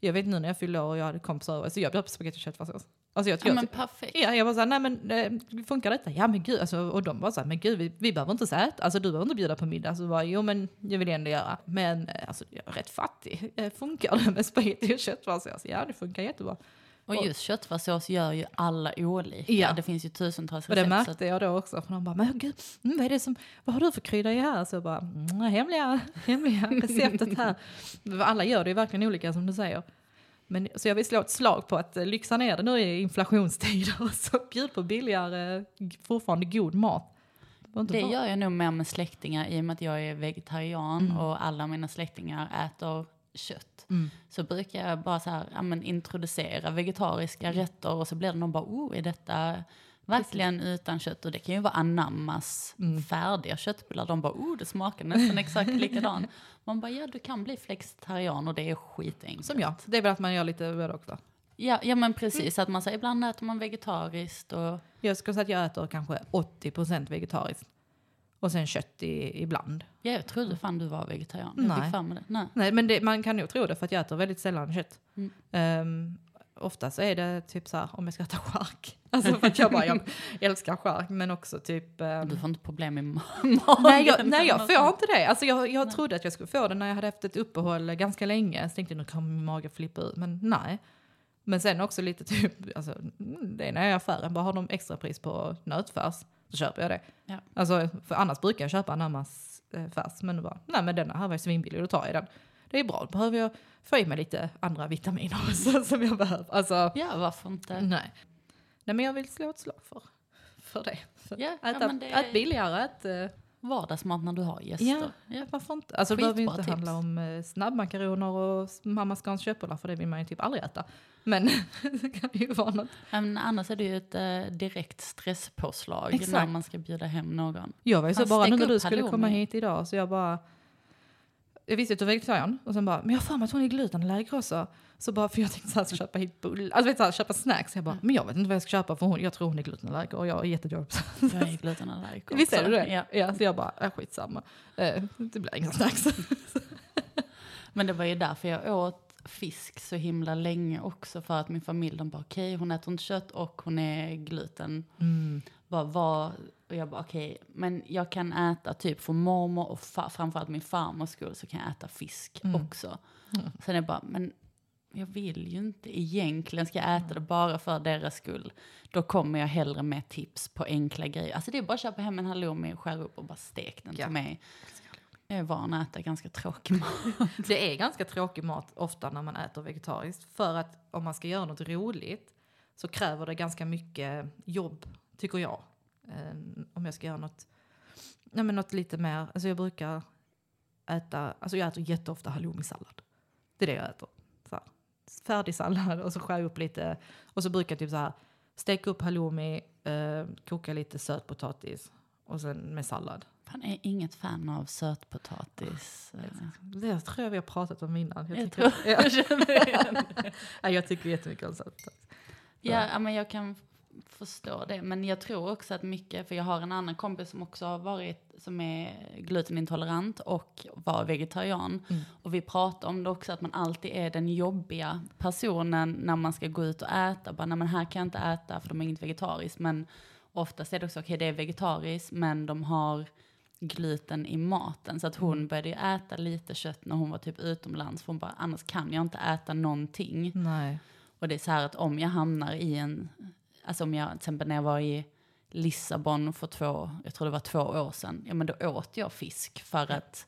[SPEAKER 2] jag vet nu när jag fyllde år och jag hade kompisar över, så jag bjöd på spagetti och köttfärssås. Alltså jag,
[SPEAKER 1] Ja
[SPEAKER 2] jag,
[SPEAKER 1] men perfekt.
[SPEAKER 2] Ja, jag var såhär, nej men eh, funkar detta? Ja men gud, alltså, och de var såhär, men gud vi, vi behöver inte så äta, alltså du behöver inte bjuda på middag. Så var jo men det vill jag ändå göra. Men eh, alltså jag är rätt fattig. Eh, Funkar det med spagetti och köttfärssås? Ja det funkar jättebra.
[SPEAKER 1] Och just köttfärssås gör ju alla olika.
[SPEAKER 2] Ja.
[SPEAKER 1] Det finns ju tusentals
[SPEAKER 2] Och det
[SPEAKER 1] recept.
[SPEAKER 2] märkte jag då också, för de bara, men gud, mm, vad är det som, vad har du för krydda i här? Så jag bara, mm, hemliga, hemliga receptet här. Alla gör det ju verkligen olika som du säger. Men, så jag vill slå ett slag på att eh, lyxa ner det nu i inflationstider och så bjud på billigare, fortfarande god mat.
[SPEAKER 1] Det
[SPEAKER 2] vara-
[SPEAKER 1] gör jag nog mer med släktingar i och med att jag är vegetarian
[SPEAKER 2] Mm.
[SPEAKER 1] och alla mina släktingar äter kött.
[SPEAKER 2] Mm.
[SPEAKER 1] Så brukar jag bara så här, ja, men introducera vegetariska
[SPEAKER 2] Mm.
[SPEAKER 1] rätter och så blir det någon bara, oh, är detta verkligen utan kött? Och det kan ju vara anammas
[SPEAKER 2] Mm.
[SPEAKER 1] färdiga köttbullar. De bara, oh, det smakar nästan exakt likadant. Man bara, ja, du kan bli flexitarian och det är skitenkelt.
[SPEAKER 2] Som jag. Det är väl att man gör lite både också.
[SPEAKER 1] Ja, ja men precis. Att man säger, ibland äter man vegetariskt och
[SPEAKER 2] Jag skulle säga att jag äter kanske 80% vegetariskt. Och sen kött i, ibland.
[SPEAKER 1] Ja, jag trodde fan du var vegetarian.
[SPEAKER 2] Nej.
[SPEAKER 1] Nej.
[SPEAKER 2] Nej, men det, man kan nog tro det för att jag äter väldigt sällan kött.
[SPEAKER 1] Mm.
[SPEAKER 2] Um, ofta så är det typ så här om jag ska äta chark. Alltså för att jag bara, jag älskar chark men också typ... ehm,
[SPEAKER 1] Du får inte problem med ma-
[SPEAKER 2] nej,
[SPEAKER 1] magen.
[SPEAKER 2] jag, nej jag får inte det. Alltså jag, jag trodde att jag skulle få det när jag hade haft ett uppehåll ganska länge. Så tänkte jag nu kommer min mage flippa ut, men nej. Men sen också lite typ, alltså, mm, det är när jag är i affären, bara har de extra pris på nötfärs så köper jag det.
[SPEAKER 1] Ja.
[SPEAKER 2] Alltså, för annars brukar jag köpa anammas eh, färs, men nu bara, nej men denna här var ju svinbillig, då tar jag den. Det är bra, då behöver jag få i mig lite andra vitaminer också, som jag behöver. Alltså,
[SPEAKER 1] Ja, varför inte?
[SPEAKER 2] nej. Nej men jag vill slå ett slag för, för det. För
[SPEAKER 1] Ja, ja,
[SPEAKER 2] äta,
[SPEAKER 1] men det-
[SPEAKER 2] ät billigare, ät, eh,
[SPEAKER 1] Vardagsmat när du har gäster.
[SPEAKER 2] Ja,
[SPEAKER 1] Ja.
[SPEAKER 2] varför inte? Alltså det behöver ju inte
[SPEAKER 1] tips.
[SPEAKER 2] handla om eh, snabbmakaroner och mamma Scans köttbullar för det vill man ju typ aldrig äta. Men det kan ju vara något.
[SPEAKER 1] Men annars är det ju ett eh, direkt stresspåslag
[SPEAKER 2] Exakt.
[SPEAKER 1] när man ska bjuda hem någon.
[SPEAKER 2] Jag var ju så bara nu när du skulle komma hit idag så jag bara jag visste att du var vegetarian och sen bara, men jag har för mig att hon är glutenallergiker också. Så bara, för jag tänkte så här, köpa hit bull, alltså vet så här, köpa snacks. Jag bara, men jag vet inte vad jag ska köpa för hon, jag tror hon är glutenallergiker och jag är jättedålig
[SPEAKER 1] Jag är glutenallergiker
[SPEAKER 2] Visst är du det?
[SPEAKER 1] Ja.
[SPEAKER 2] Ja. så jag bara, äh, skitsamma. Eh, det blir inga snacks.
[SPEAKER 1] Men det var ju därför jag åt fisk så himla länge också. För att min familj, de bara okej, hon äter inte kött och hon är gluten.
[SPEAKER 2] Mm.
[SPEAKER 1] Bara, vad? Och jag bara okej, men jag kan äta typ för mormor och fa- framförallt min farmors skull så kan jag äta fisk
[SPEAKER 2] Mm.
[SPEAKER 1] också. Sen är jag bara, men jag vill ju inte egentligen, ska jag äta det bara för deras skull? Då kommer jag hellre med tips på enkla grejer. Alltså det är bara att köpa hem en halloumi, skära upp och bara stek den
[SPEAKER 2] Ja.
[SPEAKER 1] till mig. Jag är van att äta ganska tråkig mat.
[SPEAKER 2] Det är ganska tråkig mat ofta när man äter vegetariskt. För att om man ska göra något roligt så kräver det ganska mycket jobb, tycker jag. Eh, om jag ska göra något, nej men något lite mer, alltså jag brukar äta, alltså jag äter jätteofta halloumi-sallad. Det är det jag äter. Så här, färdig sallad och så skär jag upp lite. Och så brukar jag typ så här steka upp halloumi, eh, koka lite sötpotatis och sen med sallad.
[SPEAKER 1] Fan, är inget fan av sötpotatis.
[SPEAKER 2] Det tror jag vi har pratat om innan. Jag,
[SPEAKER 1] Jag
[SPEAKER 2] tycker,
[SPEAKER 1] tror-
[SPEAKER 2] ja.
[SPEAKER 1] Jag känner igen det.
[SPEAKER 2] Ja, jag tycker jättemycket om sötpotatis.
[SPEAKER 1] Ja, men jag kan f- förstå det. Men jag tror också att mycket, för jag har en annan kompis som också har varit, som är glutenintolerant och var vegetarian.
[SPEAKER 2] Mm.
[SPEAKER 1] Och vi pratade om det också, att man alltid är den jobbiga personen när man ska gå ut och äta. Bara, nej men här kan jag inte äta för de har inget vegetariskt. Men oftast är det också, okej det är vegetariskt, men de har gluten i maten. Så att hon
[SPEAKER 2] Mm.
[SPEAKER 1] började ju äta lite kött när hon var typ utomlands. För hon bara, annars kan jag inte äta någonting.
[SPEAKER 2] Nej.
[SPEAKER 1] Och det är så här att om jag hamnar i en, alltså om jag till exempel när jag var i Lissabon för två, jag tror det var två år sedan, ja men då åt jag fisk för att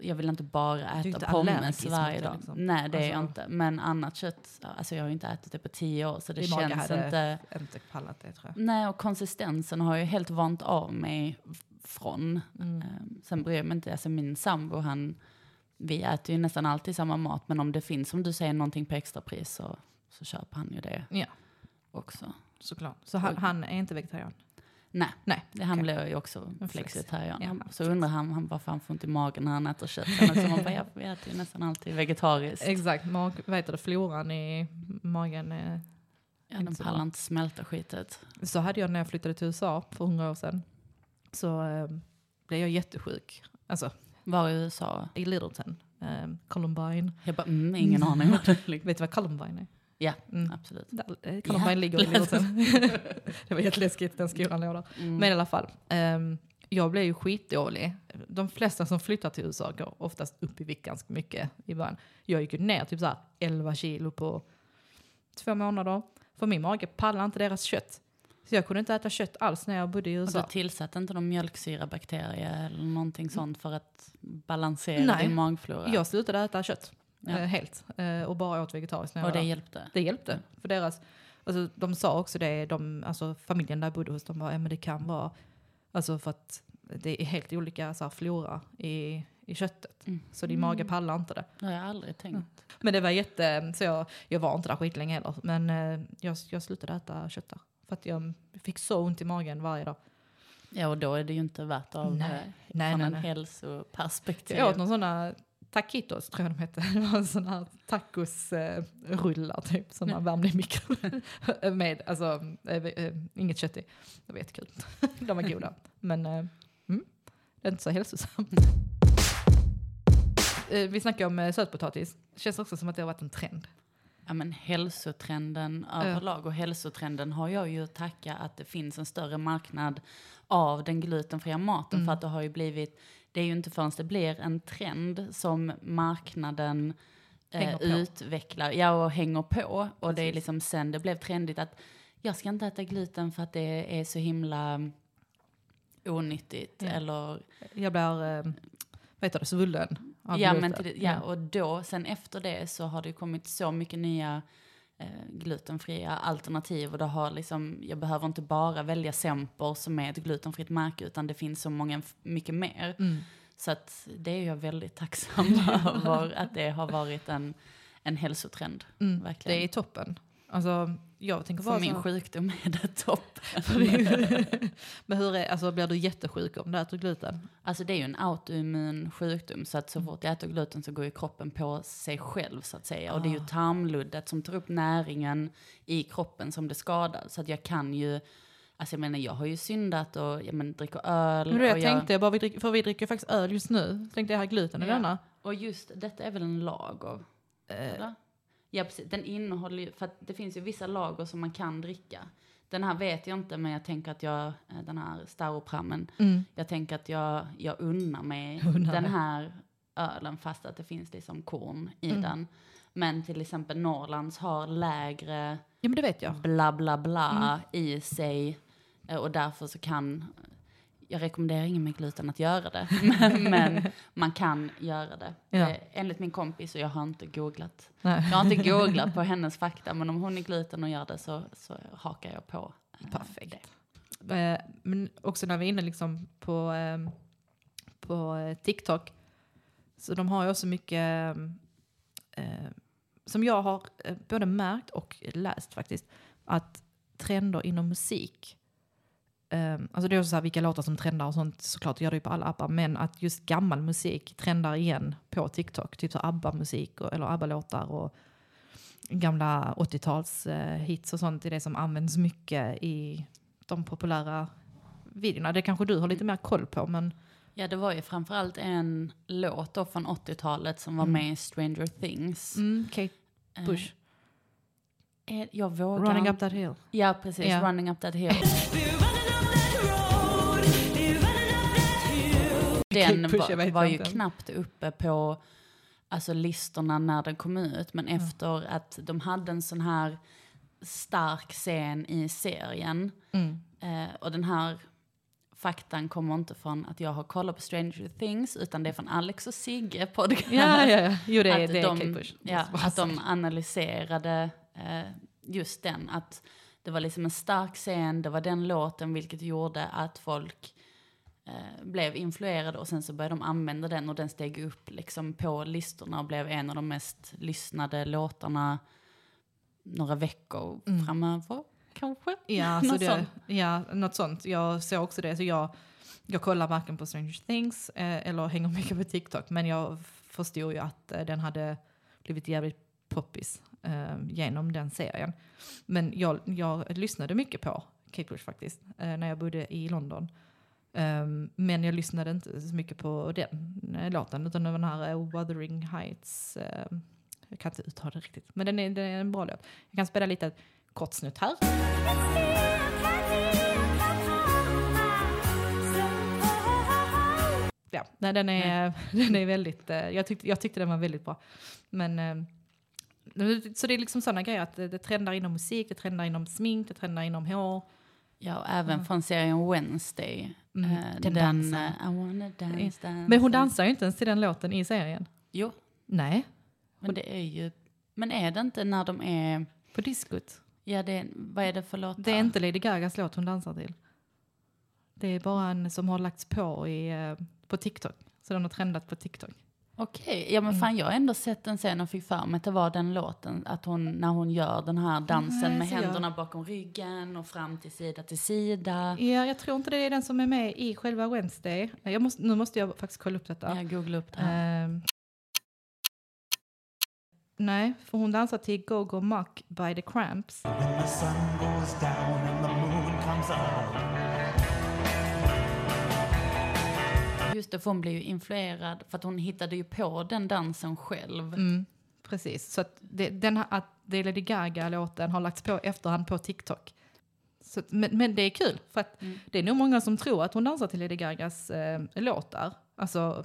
[SPEAKER 1] jag vill inte bara äta
[SPEAKER 2] inte
[SPEAKER 1] pommes varje dag.
[SPEAKER 2] liksom.
[SPEAKER 1] Nej det är jag
[SPEAKER 2] Alltså-
[SPEAKER 1] inte. Men annat kött, alltså jag har ju inte ätit det på tio år så det
[SPEAKER 2] Din
[SPEAKER 1] känns
[SPEAKER 2] hade-
[SPEAKER 1] inte.
[SPEAKER 2] Inte pallat det tror jag.
[SPEAKER 1] Nej och konsistensen har jag helt vant av mig från.
[SPEAKER 2] Mm.
[SPEAKER 1] Ehm, Sen bryr jag mig inte, alltså min sambo han, vi äter ju nästan alltid samma mat men om det finns som du säger någonting på extrapris så, så köper han ju det
[SPEAKER 2] Ja.
[SPEAKER 1] Också.
[SPEAKER 2] Såklart. Så han, han är inte vegetarian?
[SPEAKER 1] Nej,
[SPEAKER 2] Nej.
[SPEAKER 1] han
[SPEAKER 2] okej.
[SPEAKER 1] blir ju också
[SPEAKER 2] flex.
[SPEAKER 1] flexitarian.
[SPEAKER 2] Ja,
[SPEAKER 1] så undrar han, han varför han får ont i magen när han äter kött. Men så man bara, ja, vi äter ju nästan alltid vegetariskt.
[SPEAKER 2] Exakt, mag, vad heter det, floran i magen. eh,
[SPEAKER 1] Ja, den pallar inte smälta skitet.
[SPEAKER 2] Så hade jag när jag flyttade till USA för hundra år sedan. Så eh, blev jag jättesjuk. Alltså
[SPEAKER 1] Var i USA?
[SPEAKER 2] i Littleton, eh, Columbine.
[SPEAKER 1] Jag bara, mm, ingen aning vad det ligger.
[SPEAKER 2] Vet du vad Columbine är?
[SPEAKER 1] Ja,
[SPEAKER 2] Mm.
[SPEAKER 1] absolut.
[SPEAKER 2] Där, eh, Columbine
[SPEAKER 1] Ja.
[SPEAKER 2] i Littleton. det var jätteläskigt, den skolan låg där.
[SPEAKER 1] Mm.
[SPEAKER 2] Men i alla fall, ehm, jag blev ju skitdålig. De flesta som flyttar till USA går oftast upp i vikt ganska mycket i början. Jag gick ju ner typ så här 11 kilo på två månader. För min mage pallar inte deras kött. Så jag kunde inte äta kött alls när jag bodde i
[SPEAKER 1] Och
[SPEAKER 2] USA.
[SPEAKER 1] du tillsatte inte någon mjölksyrabakterie eller någonting sånt för att balansera
[SPEAKER 2] Nej.
[SPEAKER 1] din magflora?
[SPEAKER 2] Jag slutade äta kött
[SPEAKER 1] Ja.
[SPEAKER 2] eh, helt eh, och bara åt vegetariskt när
[SPEAKER 1] och det
[SPEAKER 2] där.
[SPEAKER 1] hjälpte?
[SPEAKER 2] Det hjälpte. För deras, alltså, de sa också det, de, alltså, familjen där jag bodde hos, de bara, ja men det kan vara, alltså för att det är helt olika så här, flora i, i köttet.
[SPEAKER 1] Mm.
[SPEAKER 2] Så din mage pallar inte det.
[SPEAKER 1] Det har jag aldrig tänkt.
[SPEAKER 2] Men det var jätte, så jag, jag var inte där skitlänge heller. Men eh, jag, jag slutade äta kött där. För att jag fick så ont i magen varje dag.
[SPEAKER 1] Ja, och då är det ju inte värt av
[SPEAKER 2] Nej. Nej, nej, nej.
[SPEAKER 1] hälsoperspektiv.
[SPEAKER 2] Jag åt någon sådana taquitos tror jag de hette. Det var sådana här tacosrullar typ som man värmde i mikron. Med, alltså, eh, eh, inget kött i. Det var jättekul. De var goda. Men eh, inte så hälsosamt. Eh, Vi snackar om eh, sötpotatis. Känns också som att det har varit en trend.
[SPEAKER 1] Ja, men hälsotrenden överlag och hälsotrenden har jag ju att tacka att det finns en större marknad av den glutenfria maten
[SPEAKER 2] Mm.
[SPEAKER 1] för att det har ju blivit, det är ju inte förrän det blir en trend som marknaden eh, utvecklar, ja och hänger på och det är
[SPEAKER 2] Precis.
[SPEAKER 1] liksom sen det blev trendigt att jag ska inte äta gluten för att det är så himla onyttigt
[SPEAKER 2] Ja.
[SPEAKER 1] eller
[SPEAKER 2] Jag blir, eh, vad heter det, svullen av
[SPEAKER 1] Ja,
[SPEAKER 2] gluten.
[SPEAKER 1] men till, ja, och då, sen efter det så har det ju kommit så mycket nya glutenfria alternativ och det har liksom, jag behöver inte bara välja Semper som är ett glutenfritt märke utan det finns så många, mycket mer.
[SPEAKER 2] Mm.
[SPEAKER 1] Så att det är jag väldigt tacksam över att det har varit en, en hälsotrend.
[SPEAKER 2] Mm.
[SPEAKER 1] Verkligen.
[SPEAKER 2] Det är toppen. Alltså, jag tänker
[SPEAKER 1] För
[SPEAKER 2] bara
[SPEAKER 1] min
[SPEAKER 2] så-
[SPEAKER 1] sjukdom är det topp.
[SPEAKER 2] Men hur är, alltså blir du jättesjuk om du äter gluten?
[SPEAKER 1] Alltså det är ju en autoimmun sjukdom så att så fort jag äter gluten så går ju kroppen på sig själv så att säga. Och det är ju
[SPEAKER 2] Ah.
[SPEAKER 1] tarmluddet som tar upp näringen i kroppen som det skadar. Så att jag kan ju, alltså jag menar jag har ju syndat och jag men, dricker öl.
[SPEAKER 2] Men det
[SPEAKER 1] och
[SPEAKER 2] jag tänkte, jag bara, vi dricker, för vi dricker faktiskt öl just nu. Tänkte jag har gluten i
[SPEAKER 1] Ja.
[SPEAKER 2] denna.
[SPEAKER 1] Och just detta är väl en lager?
[SPEAKER 2] Eh,
[SPEAKER 1] Eller? Ja precis, den innehåller ju, för att det finns ju vissa lager som man kan dricka. Den här vet jag inte men jag tänker att jag, eh, den här Staroprammen,
[SPEAKER 2] mm.
[SPEAKER 1] Jag tänker att jag, jag unnar mig
[SPEAKER 2] Unnar
[SPEAKER 1] den här ölen fast att det finns liksom korn i
[SPEAKER 2] Mm.
[SPEAKER 1] den. Men till exempel Norrlands har lägre
[SPEAKER 2] Ja men det vet jag.
[SPEAKER 1] bla bla bla
[SPEAKER 2] Mm.
[SPEAKER 1] i sig. eh, Och därför så kan, jag rekommenderar ingen med gluten att göra det. Men, man kan göra det.
[SPEAKER 2] Ja.
[SPEAKER 1] Eh, Enligt min kompis, och jag har inte googlat.
[SPEAKER 2] Nej.
[SPEAKER 1] Jag har inte googlat på hennes fakta, men om hon är gluten och gör det så, så hakar jag på. eh,
[SPEAKER 2] Perfekt. Eh, men också när vi är inne liksom på, eh, på TikTok. Så de har ju också mycket, eh, som jag har både märkt och läst faktiskt, att trender inom musik. Eh, alltså det är också så här vilka låtar som trendar och sånt, såklart gör det ju på alla appar, men att just gammal musik trendar igen på TikTok. Typ så ABBA-musik och- eller ABBA-låtar och gamla 80-tals eh, hits och sånt är det som används mycket i de populära videorna. Det kanske du har lite mer koll på, men
[SPEAKER 1] Ja, det var ju framförallt en låt då från 80-talet som var
[SPEAKER 2] Mm.
[SPEAKER 1] med i Stranger Things.
[SPEAKER 2] mm, Kate
[SPEAKER 1] Eh,
[SPEAKER 2] Bush,
[SPEAKER 1] är- jag vågar
[SPEAKER 2] Running
[SPEAKER 1] inte-
[SPEAKER 2] Up That Hill.
[SPEAKER 1] Ja, precis.
[SPEAKER 2] Ja.
[SPEAKER 1] Running Up That Hill. Den var, var ju knappt uppe på alltså, listorna när den kom ut. Men
[SPEAKER 2] Mm.
[SPEAKER 1] efter att de hade en sån här stark scen i serien.
[SPEAKER 2] Mm.
[SPEAKER 1] Eh, och den här faktan kommer inte från att jag har kollat på Stranger Things, utan det är från Alex och Sigge podcast.
[SPEAKER 2] Ja, ja, ja. Jo, det är,
[SPEAKER 1] att
[SPEAKER 2] det
[SPEAKER 1] de. Ja, att de analyserade eh, just den. Att det var liksom en stark scen, det var den låten vilket gjorde att folk eh, blev influerade och sen så började de använda den och den steg upp liksom på listorna och blev en av de mest lyssnade låtarna några veckor
[SPEAKER 2] Mm.
[SPEAKER 1] framöver. Kanske?
[SPEAKER 2] Ja, så
[SPEAKER 1] Något
[SPEAKER 2] det,
[SPEAKER 1] sånt.
[SPEAKER 2] ja, något sånt. Jag såg också det. Så jag, jag kollar varken på Stranger Things eh, eller hänger mycket på TikTok. Men jag förstod ju att eh, den hade blivit jävligt poppis eh, genom den serien. Men jag, jag lyssnade mycket på Kate Bush faktiskt, eh, när jag bodde i London. Um, men jag lyssnade inte så mycket på den eh, låten, utan den här uh, Wuthering Heights. eh, jag kan inte uttala det riktigt, men den är, den är en bra låt. Jag kan spela lite kort snutt här. Ja, nej, den, är, den är väldigt, eh, jag tyckte, jag tyckte den var väldigt bra. Men, eh, så det är liksom sådana grejer att det, det trendar inom musik, det trendar inom smink, det trendar inom hår.
[SPEAKER 1] Ja, och även
[SPEAKER 2] Mm.
[SPEAKER 1] från serien Wednesday.
[SPEAKER 2] Mm,
[SPEAKER 1] Eh,
[SPEAKER 2] den
[SPEAKER 1] den eh, dance, dance.
[SPEAKER 2] Men hon dansar ju inte ens till den låten i serien.
[SPEAKER 1] Jo,
[SPEAKER 2] Nej,
[SPEAKER 1] men det är ju... Men är det inte när de är...
[SPEAKER 2] på diskot.
[SPEAKER 1] Ja, det vad är det för låtar?
[SPEAKER 2] Det är inte Lady Gagas låt hon dansar till. Det är bara en som har lagts på i, eh, på TikTok. Så den har trendat på TikTok.
[SPEAKER 1] Okej, ja men
[SPEAKER 2] Mm.
[SPEAKER 1] fan jag har ändå sett den sen och fick för mig att det var den låten. Att hon, när hon gör den här dansen
[SPEAKER 2] Nej,
[SPEAKER 1] med
[SPEAKER 2] så jag-
[SPEAKER 1] händerna bakom ryggen och fram till sida till sida.
[SPEAKER 2] Ja, jag tror inte det är den som är med i själva Wednesday. Jag måste, nu måste jag faktiskt kolla upp detta.
[SPEAKER 1] Jag googlar upp det här.
[SPEAKER 2] Ehm. nej, för hon dansar till Go Go Muck by the Cramps.
[SPEAKER 4] When the sun goes down and the moon comes up.
[SPEAKER 1] Just det, för hon blev ju influerad för att hon hittade ju på den dansen själv.
[SPEAKER 2] Mm, precis, så att det, den, här- att det är Lady Gaga-låten har lagts på efterhand på TikTok. Så, men, men det är kul, för att
[SPEAKER 1] Mm.
[SPEAKER 2] det är nog många som tror att hon dansar till Lady Gagas eh, låtar. Alltså,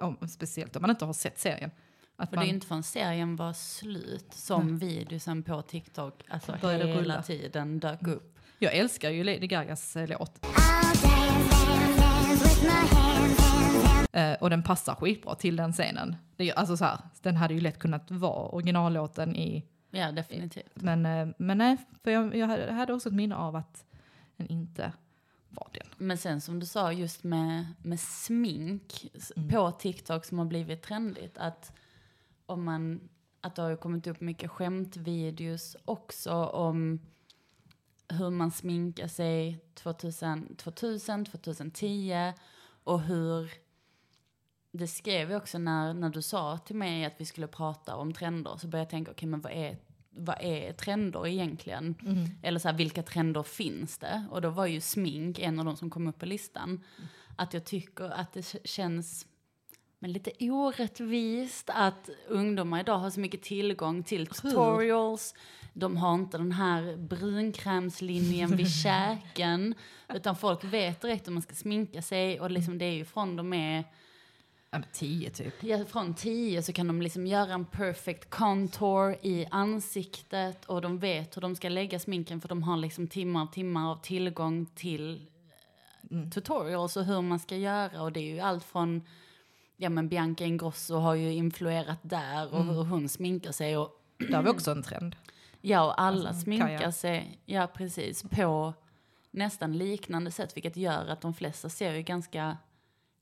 [SPEAKER 2] om, speciellt om man inte har sett serien. Att
[SPEAKER 1] För
[SPEAKER 2] man,
[SPEAKER 1] det är inte förrän serien var slut som videosen på TikTok alltså hela
[SPEAKER 2] rulla.
[SPEAKER 1] tiden dök upp.
[SPEAKER 2] Jag älskar ju Lady Gagas eh, låt. Eh, och den passar skitbra till den scenen. Det, alltså så här, den hade ju lätt kunnat vara originallåten i
[SPEAKER 1] Ja, definitivt.
[SPEAKER 2] Men, eh, men nej, för jag, jag hade- också ett minne av att den inte var den.
[SPEAKER 1] Men sen som du sa just med, med smink
[SPEAKER 2] Mm.
[SPEAKER 1] på TikTok som har blivit trendigt. Att, om man, att det har ju kommit upp mycket skämtvideos också om hur man sminkar sig 2000, 2000 2010 och hur det skrev jag också när, när du sa till mig att vi skulle prata om trender så började jag tänka, okej men vad är, vad är trender egentligen? Eller så här, vilka trender finns det? Och då var ju smink en av de som kom upp på listan. Att jag tycker att det känns men lite orättvist att ungdomar idag har så mycket tillgång till tutorials. De har inte den här brunkrämslinjen vid käken. Utan folk vet direkt hur man ska sminka sig. Och liksom det är ju från de är
[SPEAKER 2] Ja, tio typ.
[SPEAKER 1] Ja, från 10 så kan de liksom göra en perfect contour i ansiktet och de vet hur de ska lägga sminken för de har liksom timmar och timmar av tillgång till eh, tutorials och hur man ska göra och det är ju allt från Ja men Bianca Ingrosso har ju influerat där och hur hon sminkar sig och
[SPEAKER 2] Där har vi också en trend.
[SPEAKER 1] Ja, och alla
[SPEAKER 2] Alltså,
[SPEAKER 1] sminkar
[SPEAKER 2] Kaja.
[SPEAKER 1] sig, ja precis, på nästan liknande sätt, vilket gör att de flesta ser ju ganska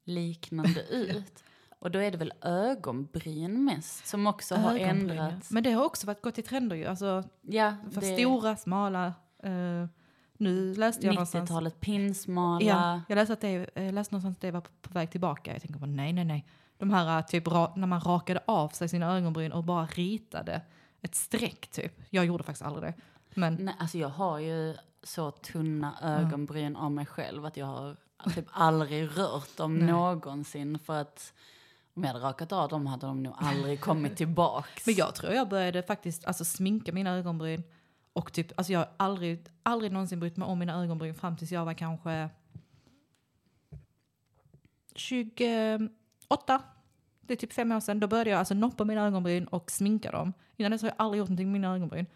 [SPEAKER 1] liknande ut. Och då är det väl ögonbryn mest som också har
[SPEAKER 2] Ögonbryn, ja.
[SPEAKER 1] ändrats.
[SPEAKER 2] Men det har också varit gått i trender ju. Alltså,
[SPEAKER 1] Ja,
[SPEAKER 2] för
[SPEAKER 1] det
[SPEAKER 2] stora, smala. eh, nu läste jag någonstans.
[SPEAKER 1] 90-talet pinsmala.
[SPEAKER 2] Ja, jag läste, att det, jag läste någonstans att det var på, på väg tillbaka. Jag tänker bara nej, nej, nej. De här eh, typ ra, när man rakade av sig sina ögonbryn och bara ritade ett streck typ. Jag gjorde faktiskt aldrig det. Men
[SPEAKER 1] Nej, alltså jag har ju så tunna ögonbryn av mig själv att jag har typ aldrig rört dem
[SPEAKER 2] Nej.
[SPEAKER 1] någonsin för att om jag hade rakat av dem hade de nog aldrig kommit tillbaks.
[SPEAKER 2] Men jag tror jag började faktiskt alltså, sminka mina ögonbryn. Och typ, alltså jag har aldrig, aldrig någonsin brytt mig om mina ögonbryn fram tills jag var kanske 28. Det är typ fem år sedan. Då började jag alltså noppa mina ögonbryn och sminka dem. Innan dess har jag aldrig gjort någonting med mina ögonbryn.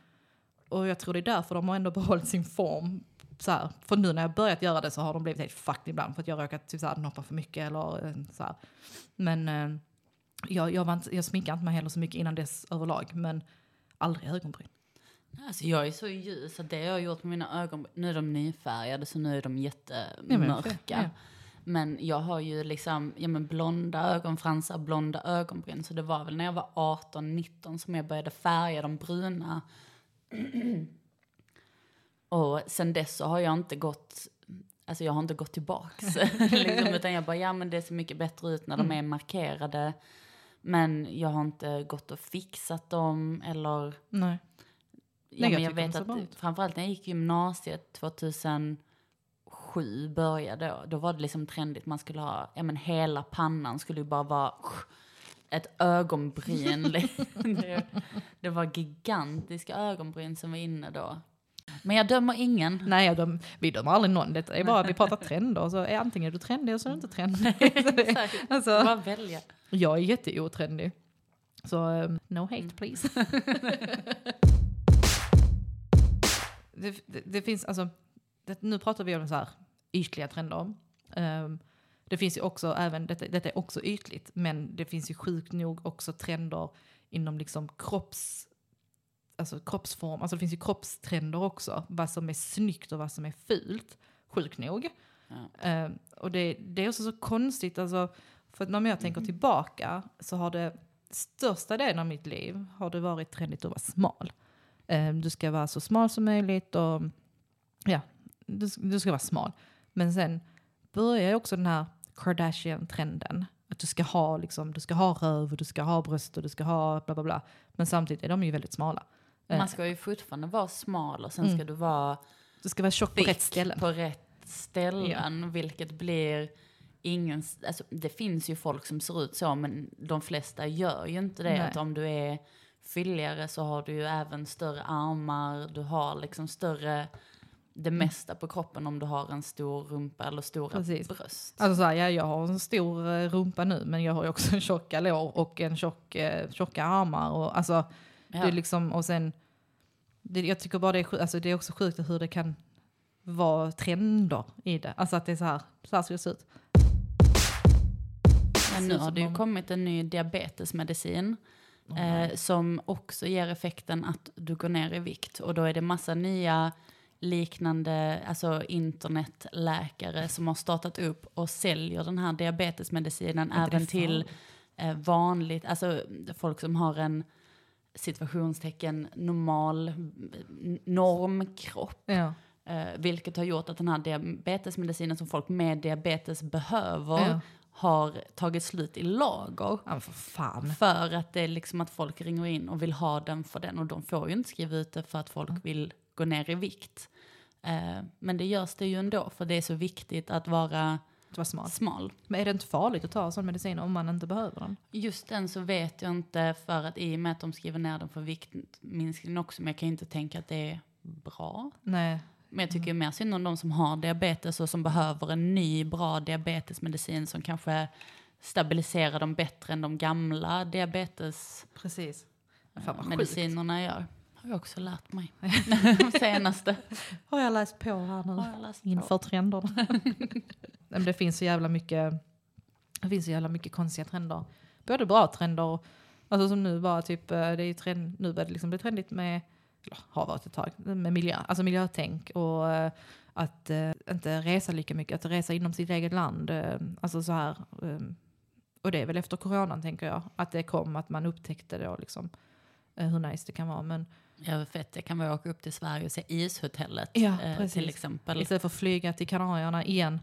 [SPEAKER 2] Och jag tror det är därför de har ändå behållit sin form. Så här. För nu när jag börjat göra det så har de blivit helt fucked ibland. För att jag råkat typ så här, noppa för mycket eller eh, så här. Men eh, jag, jag, var inte, jag sminkade inte mig heller så mycket innan dess överlag. Men aldrig ögonbryn.
[SPEAKER 1] Alltså jag är så ljus att det jag har gjort med mina ögon, nu är de nyfärgade så nu är de
[SPEAKER 2] Ja, men
[SPEAKER 1] jättemörka.
[SPEAKER 2] ja.
[SPEAKER 1] Men jag har ju liksom, ja men blonda ögonfransar, blonda ögonbryn. Så det var väl när jag var 18-19 som jag började färga de bruna. Och sen dess så har jag inte gått, alltså jag har inte gått tillbaks. liksom, utan jag bara, ja men det ser mycket bättre ut när de är markerade. Men jag har inte gått och fixat dem eller
[SPEAKER 2] Nej.
[SPEAKER 1] Ja,
[SPEAKER 2] Nej, jag
[SPEAKER 1] jag vet att
[SPEAKER 2] ut.
[SPEAKER 1] framförallt när jag gick gymnasiet 2007 började då, då var det liksom trendigt. Man skulle ha, ja men hela pannan skulle ju bara vara ett ögonbryn. det, det var gigantiska ögonbryn som var inne då. Men jag dömer ingen.
[SPEAKER 2] Nej, jag döm, vi dömer aldrig någon. Det är bara vi pratar trender. Så är antingen är du trendig eller så är du inte trendig. Det- alltså,
[SPEAKER 1] Bara välja.
[SPEAKER 2] jag är jätteotrendig. Så um, no hate please. Det, det, det finns alltså, det, nu pratar vi om så här ytliga trender. Um, det finns ju också, även, detta, detta är också ytligt, men det finns ju sjukt nog också trender inom liksom kropps, alltså kroppsform. Alltså det finns ju kroppstrender också, vad som är snyggt och vad som är fult. Sjukt nog.
[SPEAKER 1] Ja.
[SPEAKER 2] Eh, och det, det är också så konstigt, alltså, för att när jag tänker tillbaka så har det största delen av mitt liv har det varit trendigt att vara smal. Eh, du ska vara så smal som möjligt och ja, du, du ska vara smal. Men sen börjar också den här Kardashian-trenden. Att du ska ha liksom, du ska ha röv och du ska ha bröst och du ska ha bla bla bla. Men samtidigt är de ju väldigt smala. Eh,
[SPEAKER 1] Man ska ju fortfarande vara smal och sen
[SPEAKER 2] Mm.
[SPEAKER 1] ska du vara
[SPEAKER 2] Du ska vara tjock på rätt ställen.
[SPEAKER 1] på rätt ställen, vilket blir ingen, alltså, det finns ju folk som ser ut så, men de flesta gör ju inte det.
[SPEAKER 2] Nej.
[SPEAKER 1] Att om du är fylligare så har du ju även större armar, du har liksom större, det mesta på kroppen om du har en stor rumpa eller stora
[SPEAKER 2] Precis.
[SPEAKER 1] bröst.
[SPEAKER 2] Alltså så här, ja, jag har en stor eh, rumpa nu men jag har ju också en tjocka lår och en tjock, eh, tjocka armar. Och, alltså,
[SPEAKER 1] Ja.
[SPEAKER 2] det är liksom, och sen, det, jag tycker bara det är, alltså, det är också sjukt hur det kan vara trender i det. Alltså att det är så här, så här ska det se ut.
[SPEAKER 1] Men nu har det ju kommit en ny diabetesmedicin eh, som också ger effekten att du går ner i vikt. Och då är det massa nya liknande alltså internetläkare som har startat upp och säljer den här diabetesmedicinen även till eh, vanligt, alltså folk som har en situationstecken normal normkropp.
[SPEAKER 2] Ja.
[SPEAKER 1] Eh, vilket har gjort att den här diabetesmedicinen som folk med diabetes behöver
[SPEAKER 2] Ja.
[SPEAKER 1] Har tagit slut i lager.
[SPEAKER 2] ja, för fan.
[SPEAKER 1] För att det är liksom att folk ringer in och vill ha den för den och de får ju inte skriva ut det för att folk vill gå ner i vikt. Eh, men det görs det ju ändå för det är så viktigt att vara
[SPEAKER 2] var smart.
[SPEAKER 1] smal.
[SPEAKER 2] Men är det inte farligt att ta sån medicin om man inte behöver den?
[SPEAKER 1] Just den så vet jag inte för att i och med att de skriver ner den för viktminskning också men jag kan ju inte tänka att det är bra.
[SPEAKER 2] Nej.
[SPEAKER 1] Men jag tycker mer synd om de som har diabetes och som behöver en ny bra diabetesmedicin som kanske stabiliserar dem bättre än de gamla diabetesmedicinerna
[SPEAKER 2] Precis. Fan sjukt.
[SPEAKER 1] medicinerna gör. Har jag också lärt mig. Senaste.
[SPEAKER 2] Har jag läst på här nu?
[SPEAKER 1] Har jag läst på.
[SPEAKER 2] Inför trenderna. Det finns så jävla mycket, det finns så jävla mycket konstiga trender. Både bra trender, och- alltså som nu bara typ, eh, det är ju trend, nu börjar det liksom bli trendigt med, har varit ett tag, med miljö, alltså miljötänk och eh, att eh, inte resa lika mycket, att resa inom sitt eget land. eh, Alltså så här, eh, och det är väl efter coronan tänker jag, att det kom, att man upptäckte då liksom eh, hur nice det kan vara. Men
[SPEAKER 1] Ja, fett. Det kan vara att åka upp till Sverige och se ishotellet
[SPEAKER 2] Ja,
[SPEAKER 1] eh, till exempel.
[SPEAKER 2] istället för att flyga till Kanarierna igen.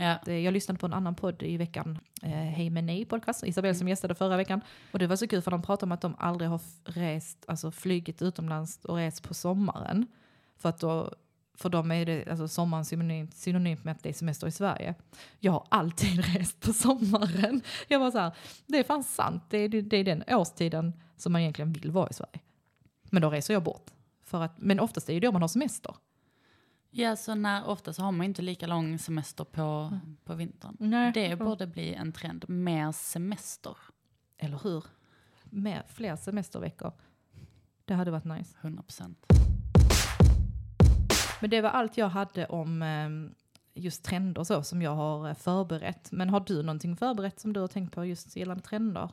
[SPEAKER 1] Ja.
[SPEAKER 2] Jag lyssnade på en annan podd i veckan, eh, Hej med nej podcast, Isabelle som gästade förra veckan. Och det var så kul för de pratade om att de aldrig har rest, alltså flygit utomlands och rest på sommaren. För att då, för dem är det, alltså sommaren synonymt, synonymt med att det är semester i Sverige. Jag har alltid rest på sommaren. Jag var så här, det är fan sant, det är, det är den årstiden som man egentligen vill vara i Sverige. Men då reser jag bort. För att, men oftast är det ju då man har semester.
[SPEAKER 1] Ja, så när, ofta så har man inte lika lång semester på, på vintern.
[SPEAKER 2] Nej.
[SPEAKER 1] Det borde bli en trend. Mer semester.
[SPEAKER 2] Eller hur? Med fler semesterveckor. Det hade varit nice.
[SPEAKER 1] 100 procent.
[SPEAKER 2] Men det var allt jag hade om eh, just trender så som jag har eh, förberett. Men har du någonting förberett som du har tänkt på just gällande trender?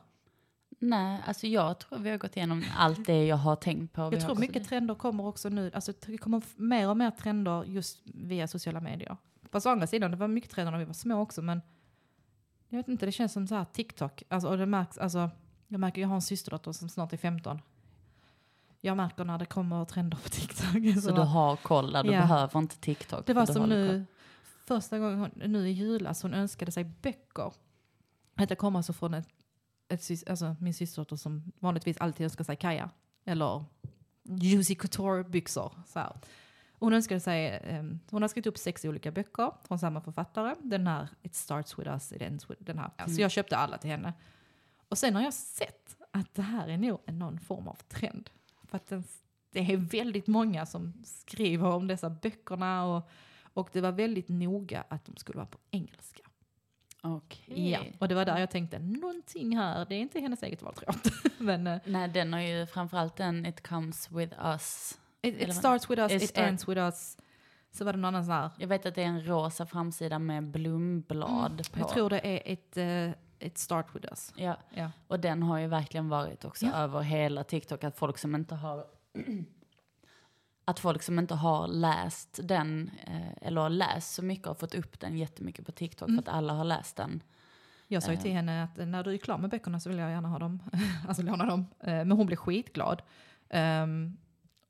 [SPEAKER 1] Nej, alltså jag tror vi har gått igenom allt det jag har tänkt på.
[SPEAKER 2] Jag tror mycket trender kommer också nu. Alltså det kommer mer och mer trender just via sociala medier. Fast å andra sidan, det var mycket trender när vi var små också. Men jag vet inte, det känns som så här TikTok. Alltså, och det märks, alltså, jag märker, jag har en systerdotter som snart är 15. Jag märker när det kommer trender på TikTok.
[SPEAKER 1] Så du har koll där, du
[SPEAKER 2] Ja.
[SPEAKER 1] behöver inte TikTok.
[SPEAKER 2] Det var som nu,
[SPEAKER 1] koll.
[SPEAKER 2] första gången hon, nu i julas, hon önskade sig böcker. Detta kom alltså från ett, ett, alltså min systerdotter som vanligtvis alltid önskar sig Kaja. Eller Juicy Couture-byxor. Så. Hon önskade sig, ehm, hon har skrivit upp sex olika böcker från samma författare. Den här It starts with us, it ends with den här. Så
[SPEAKER 1] Mm.
[SPEAKER 2] jag köpte alla till henne. Och sen har jag sett att det här är nog någon form av trend. För att den, det är väldigt många som skriver om dessa böckerna och, och det var väldigt noga att de skulle vara på engelska.
[SPEAKER 1] Okej.
[SPEAKER 2] Ja. Och det var där jag tänkte, någonting här, det är inte hennes eget val tror jag. Men uh,
[SPEAKER 1] Nej, den har ju framförallt den It comes with us.
[SPEAKER 2] it, it starts with us,
[SPEAKER 1] It
[SPEAKER 2] it, ends with us. Så var det någon annan sån här,
[SPEAKER 1] Jag vet att det är en rosa framsida med blomblad på.
[SPEAKER 2] Mm, jag tror det är ett, uh, it start with us.
[SPEAKER 1] Ja,
[SPEAKER 2] Ja.
[SPEAKER 1] och den har ju verkligen varit också
[SPEAKER 2] Ja.
[SPEAKER 1] över hela TikTok att folk som inte har att folk som inte har läst den eh, eller läst så mycket har fått upp den jättemycket på TikTok
[SPEAKER 2] Mm.
[SPEAKER 1] för att alla har läst den.
[SPEAKER 2] Jag sa ju
[SPEAKER 1] Eh.
[SPEAKER 2] till henne att när du är klar med böckerna så vill jag gärna ha dem, alltså låna dem. Eh, Men hon blev skitglad. Ehm,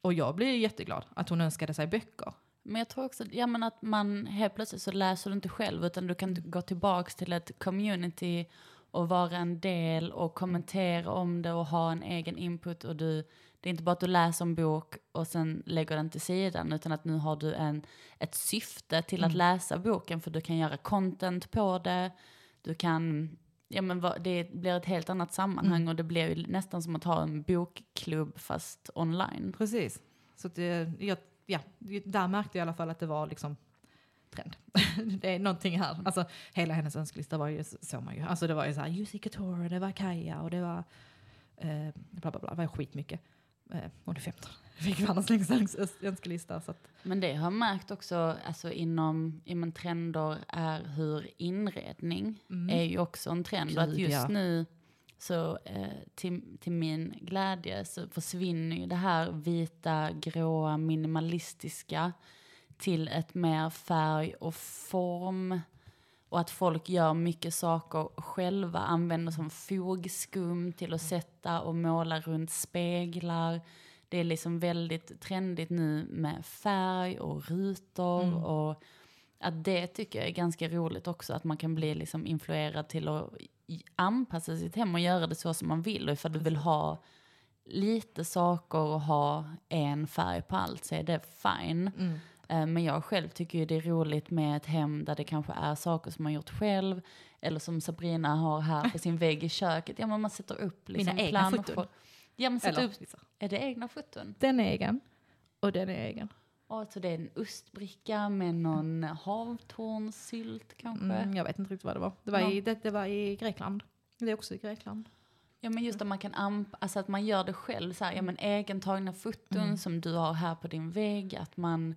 [SPEAKER 2] och jag blev jätteglad att hon önskade sig böcker.
[SPEAKER 1] Men jag tror också ja, men att man helt plötsligt så läser du inte själv utan du kan gå tillbaks till ett community och vara en del och kommentera om det och ha en egen input och du, det är inte bara att du läser en bok och sen lägger den till sidan, utan att nu har du en, ett syfte till att
[SPEAKER 2] Mm.
[SPEAKER 1] läsa boken, för du kan göra content på det, du kan, ja men vad- det blir ett helt annat sammanhang
[SPEAKER 2] Mm.
[SPEAKER 1] och det blir ju nästan som att ha en bokklubb fast online.
[SPEAKER 2] Precis. Så att det, jag, ja, där märkte jag i alla fall att det var liksom trend. det är någonting här. Alltså hela hennes önskelista var ju, såg man ju. Alltså det var ju så här, Jussi Couture, det var Kaja och det var eh, bla bla bla, det var skitmycket. Eh, hon är 15. Fick världens längsta öns- önskelista. Så att,
[SPEAKER 1] Men det har jag märkt också alltså inom, inom trender är hur inredning är ju också en trend. och att
[SPEAKER 2] Gud,
[SPEAKER 1] just
[SPEAKER 2] ja.
[SPEAKER 1] nu så eh, till, till min glädje så försvinner ju det här vita, gråa, minimalistiska till ett mer färg och form. Och att folk gör mycket saker själva, använder som fogskum till att sätta och måla runt speglar. Det är liksom väldigt trendigt nu med färg och rutor
[SPEAKER 2] Mm.
[SPEAKER 1] och att det tycker jag är ganska roligt också, att man kan bli liksom influerad till att anpassa sitt hem och göra det så som man vill. Och ifall du vill ha lite saker och ha en färg på allt så är det fine.
[SPEAKER 2] mm.
[SPEAKER 1] Eh, Men jag själv tycker ju det är roligt med ett hem där det kanske är saker som man gjort själv. Eller som Sabrina har här på sin vägg i köket. Ja men man sätter upp liksom
[SPEAKER 2] Mina egna foton.
[SPEAKER 1] Ja men sätter
[SPEAKER 2] Eller,
[SPEAKER 1] upp, är det egna foton?
[SPEAKER 2] den är egen och den är egen.
[SPEAKER 1] Och så det är en ostbricka med någon havtornssylt kanske.
[SPEAKER 2] Mm, jag vet inte riktigt vad det var. Det var, i, det, det var i Grekland. Det är också i Grekland.
[SPEAKER 1] Ja men just att man kan amp- alltså att man gör det själv så här, ja men egentagna foton
[SPEAKER 2] Mm.
[SPEAKER 1] som du har här på din vägg, att man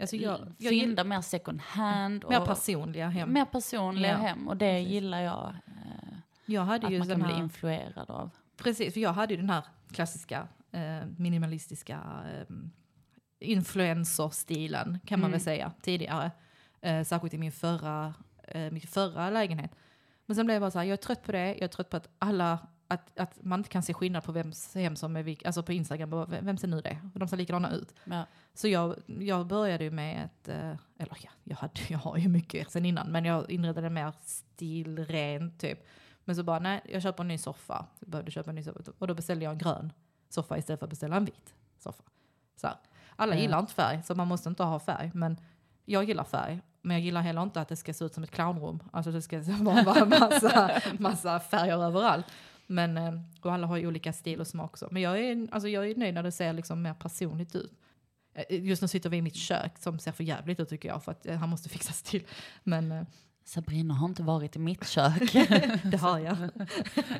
[SPEAKER 2] Alltså jag, jag gillar
[SPEAKER 1] mer second hand.
[SPEAKER 2] mer
[SPEAKER 1] och
[SPEAKER 2] personliga hem.
[SPEAKER 1] mer personliga
[SPEAKER 2] Ja,
[SPEAKER 1] hem och det
[SPEAKER 2] precis.
[SPEAKER 1] gillar jag. Eh,
[SPEAKER 2] jag hade
[SPEAKER 1] att
[SPEAKER 2] ju
[SPEAKER 1] man kan
[SPEAKER 2] här,
[SPEAKER 1] bli influerad av.
[SPEAKER 2] Precis, för jag hade ju den här klassiska eh, minimalistiska eh, influencer-stilen kan man
[SPEAKER 1] Mm.
[SPEAKER 2] väl säga tidigare. Eh, särskilt i min förra, eh, min förra lägenhet. Men sen blev jag bara så här, jag är trött på det, jag är trött på att alla, att, att man inte kan se skillnad på vems hem som är, vilk- alltså på Instagram, vem ser nu det? De ser likadana ut.
[SPEAKER 1] Ja.
[SPEAKER 2] Så jag, jag började ju med ett, eh, eller ja, jag, hade, jag har ju mycket sen innan, men jag inredde det mer stilrent typ. Men så bara, nej, jag köper en ny soffa. Så behövde köpa en ny soffa. Och då beställde jag en grön soffa istället för att beställa en vit soffa. Så här. Alla
[SPEAKER 1] Ja.
[SPEAKER 2] gillar inte färg, så man måste inte ha färg. Men jag gillar färg. Men jag gillar heller inte att det ska se ut som ett clownrum. Alltså det ska vara massa, massa färger överallt. Men, eh, och alla har ju olika stil och smak också. Men jag är, alltså jag är nöjd när det ser liksom mer personligt ut. Eh, Just nu sitter vi i mitt kök som ser för jävligt ut tycker jag för att eh, han måste fixas till. Men
[SPEAKER 1] Sabrina har inte varit i mitt kök.
[SPEAKER 2] det har jag.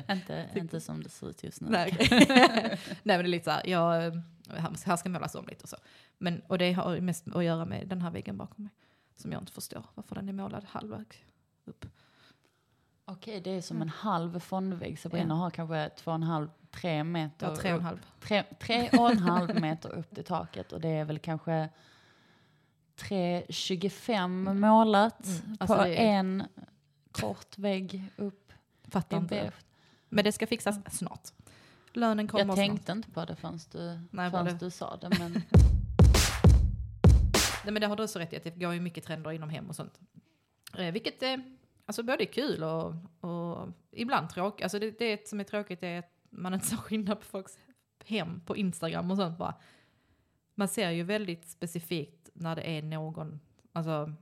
[SPEAKER 1] inte, inte som det ser ut just nu.
[SPEAKER 2] Nej. Nej men det är lite så här, jag, här ska målas om lite och så. Men, och det har mest att göra med den här väggen bakom mig. Som jag inte förstår varför den är målad halvvägs upp.
[SPEAKER 1] Okej, det är som en halv fondvägg. Sabrina har kanske två och en halv, tre meter.
[SPEAKER 2] Ja, tre och en
[SPEAKER 1] upp-
[SPEAKER 2] halv.
[SPEAKER 1] Tre, tre och en halv meter upp till taket och det är väl kanske 3,25 målat
[SPEAKER 2] Mm, alltså
[SPEAKER 1] på en kort vägg upp
[SPEAKER 2] Fattar inte. Men det ska fixas snart. Lönen kommer
[SPEAKER 1] Jag
[SPEAKER 2] snart.
[SPEAKER 1] tänkte inte på det förrän du,
[SPEAKER 2] Nej,
[SPEAKER 1] förrän du sa det. Men
[SPEAKER 2] Nej, men det har du så rätt i, att det går ju mycket trender inom hem och sånt. Eh, vilket är alltså både kul och, och ibland tråkigt. Alltså det, det som är tråkigt är att man inte ser skillnad på folks hem på Instagram och sånt bara. Man ser ju väldigt specifikt när det är någon, alltså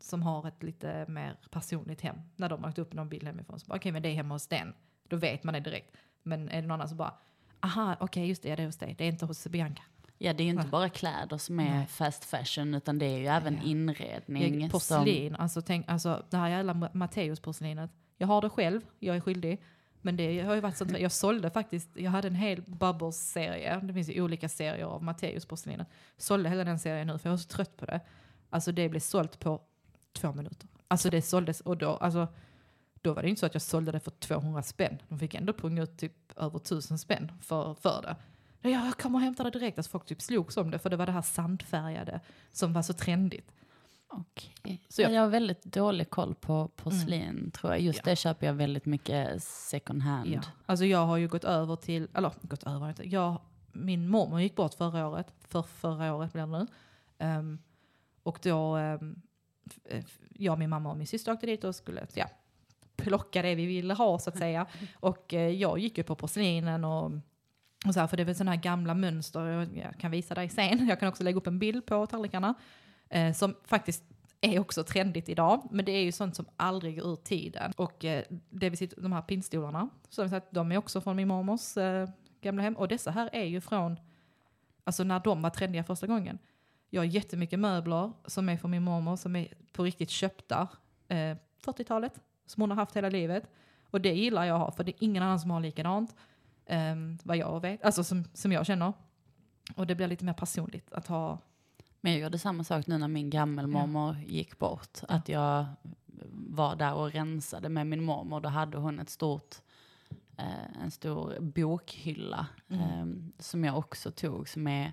[SPEAKER 2] som har ett lite mer personligt hem. När de har lagt upp någon bild hemifrån. Så bara, Okej, men det är hemma hos den. Då vet man det direkt. Men är det någon annan så bara, aha, okej, just det, det är hos dig. Det är inte hos Bianca
[SPEAKER 1] ja, det är ju inte bara kläder som är
[SPEAKER 2] Nej.
[SPEAKER 1] fast fashion utan det är ju även
[SPEAKER 2] Ja.
[SPEAKER 1] inredning.
[SPEAKER 2] Jag,
[SPEAKER 1] som-
[SPEAKER 2] porslin, alltså, tänk, alltså det här jävla Ma- Matteus-porslinet. Jag har det själv, jag är skyldig. Men det har ju varit sånt, jag sålde faktiskt, jag hade en hel Bubbles-serie, det finns ju olika serier av Matteus-porslinet. Sålde hela den serien nu för jag var så trött på det. Alltså det blev sålt på två minuter. Alltså det såldes och då, alltså då var det inte så att jag sålde det för 200 spänn. De fick ändå punga ut typ över 1000 spänn för, för det. Ja, Jag kommer och hämtar det direkt. Alltså folk typ slogs om det för det var det här sandfärgade som var så trendigt.
[SPEAKER 1] Okej.
[SPEAKER 2] Så jag-
[SPEAKER 1] jag har väldigt dålig koll på porslin tror jag. Just
[SPEAKER 2] Ja.
[SPEAKER 1] det köper jag väldigt mycket second hand.
[SPEAKER 2] Ja. Alltså jag har ju gått över till, eller gått över inte, jag, min mormor gick bort förra året, för förra året blir det nu. Ehm, och då, um, jag, min mamma och min syster åkte dit och skulle ja, plocka det vi ville ha så att säga. Och eh, jag gick ju på porslinen och och så här, för det är väl sådana här gamla mönster, jag, kan visa dig sen, jag kan också lägga upp en bild på tallrikarna, eh, som faktiskt är också trendigt idag, men det är ju sånt som aldrig går ur tiden. Och eh, det vi sitter, de här pinnstolarna, så sagt, de är också från min mormors eh, gamla hem. Och dessa här är ju från, alltså när de var trendiga första gången. Jag har jättemycket möbler som är från min mormor som är på riktigt köpta eh, 40-talet, som hon har haft hela livet. Och det gillar jag att ha, för det är ingen annan som har likadant. Eh, vad jag vet, alltså som, som jag känner. Och det blir lite mer personligt att ha
[SPEAKER 1] Men jag gjorde samma sak nu när min gammelmormor gick bort. Att jag var där och rensade med min mormor. Då hade hon ett stort, eh, en stor bokhylla eh, som jag också tog som är,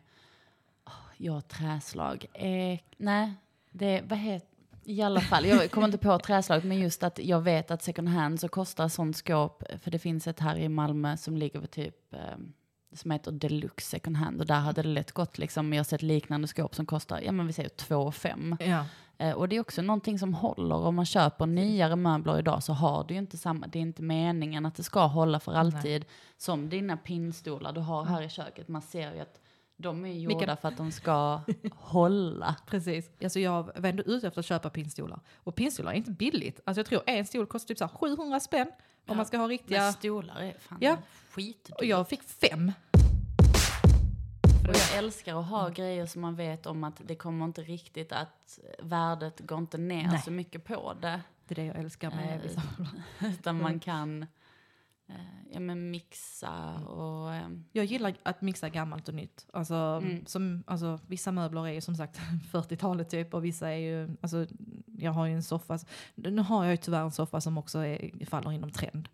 [SPEAKER 1] oh, ja träslag, eh, nej, det, vad heter, i alla fall, jag kommer inte på träslag, men just att jag vet att second hand så kostar sånt skåp, för det finns ett här i Malmö som ligger på typ, eh, som heter Deluxe second hand och där hade det lätt gått liksom, jag har sett liknande skåp som kostar, ja men vi säger 2 5
[SPEAKER 2] Ja.
[SPEAKER 1] Eh, och det är också någonting som håller. Om man köper nyare möbler idag så har du ju inte samma, det är inte meningen att det ska hålla för alltid. Som dina pinnstolar du har här i köket, man ser ju att de är gjorda
[SPEAKER 2] Vilken-
[SPEAKER 1] för att de ska hålla.
[SPEAKER 2] Precis. Alltså jag var ändå ute efter att köpa pinnstolar. Och pinnstolar är inte billigt. Alltså jag tror en stol kostar typ så här 700 spänn. Om man ska ha riktiga...
[SPEAKER 1] Men stolar är fan
[SPEAKER 2] Ja.
[SPEAKER 1] skitdyrt.
[SPEAKER 2] Och jag fick fem.
[SPEAKER 1] Och jag älskar att ha grejer som man vet om att det kommer inte riktigt att värdet går inte ner
[SPEAKER 2] Nej.
[SPEAKER 1] så mycket på det.
[SPEAKER 2] Det är det jag älskar med
[SPEAKER 1] Eh, Utan man kan eh, ja, men mixa och... Eh,
[SPEAKER 2] Jag gillar att mixa gammalt och nytt. Alltså,
[SPEAKER 1] Mm.
[SPEAKER 2] som, alltså, vissa möbler är ju som sagt 40-talet typ och vissa är ju, alltså, jag har ju en soffa, nu har jag ju tyvärr en soffa som också är, faller inom trend.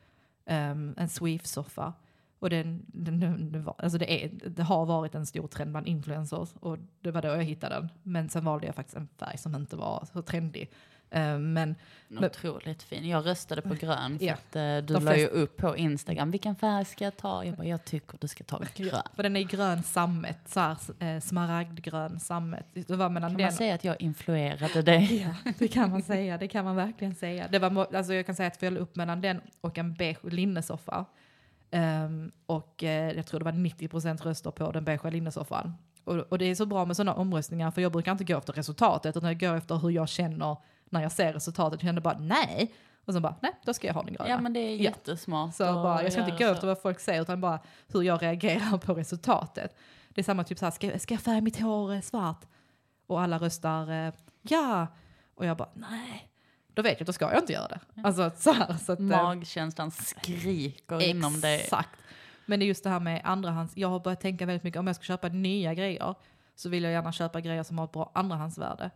[SPEAKER 2] Um, en Sweef-soffa. Och den, den, den, alltså det, är, det har varit en stor trend bland influencers och det var då jag hittade den. Men sen valde jag faktiskt en färg som inte var så trendig. Um, men Men-
[SPEAKER 1] Otroligt fin. Jag röstade på grön för
[SPEAKER 2] Ja.
[SPEAKER 1] att eh, du la ju upp på Instagram. Vilken färg ska jag ta? Jag bara, jag tycker du ska ta grön.
[SPEAKER 2] för den är grön sammet, så här, eh, smaragdgrön sammet. Det var mellan
[SPEAKER 1] Kan
[SPEAKER 2] den
[SPEAKER 1] man säga att jag influerade dig?
[SPEAKER 2] Ja, det kan man säga. Det kan man verkligen säga. Det var, alltså jag kan säga att jag föll upp mellan den och en beige linnesoffa. Ehm, och eh, jag tror det var 90% röster på den beige linnesoffan. Och, och det är så bra med sådana omröstningar för jag brukar inte gå efter resultatet utan jag går efter hur jag känner när jag ser resultatet. Jag känner bara nej. Och så bara nej, då ska jag ha den gröna.
[SPEAKER 1] Ja men det är
[SPEAKER 2] Ja.
[SPEAKER 1] jättesmart.
[SPEAKER 2] Så
[SPEAKER 1] att
[SPEAKER 2] bara, jag ska inte gå efter vad folk säger utan bara hur jag reagerar på resultatet. Det är samma typ så här, ska, ska jag färga mitt hår eh, svart? Och alla röstar eh, ja. Och jag bara nej. Då vet jag att då ska jag inte göra det. Alltså så här. Så att, eh,
[SPEAKER 1] Magkänslan skriker inom dig.
[SPEAKER 2] Exakt. Men det är just det här med andrahands. Jag har börjat tänka väldigt mycket om jag ska köpa nya grejer så vill jag gärna köpa grejer som har ett bra andrahandsvärde.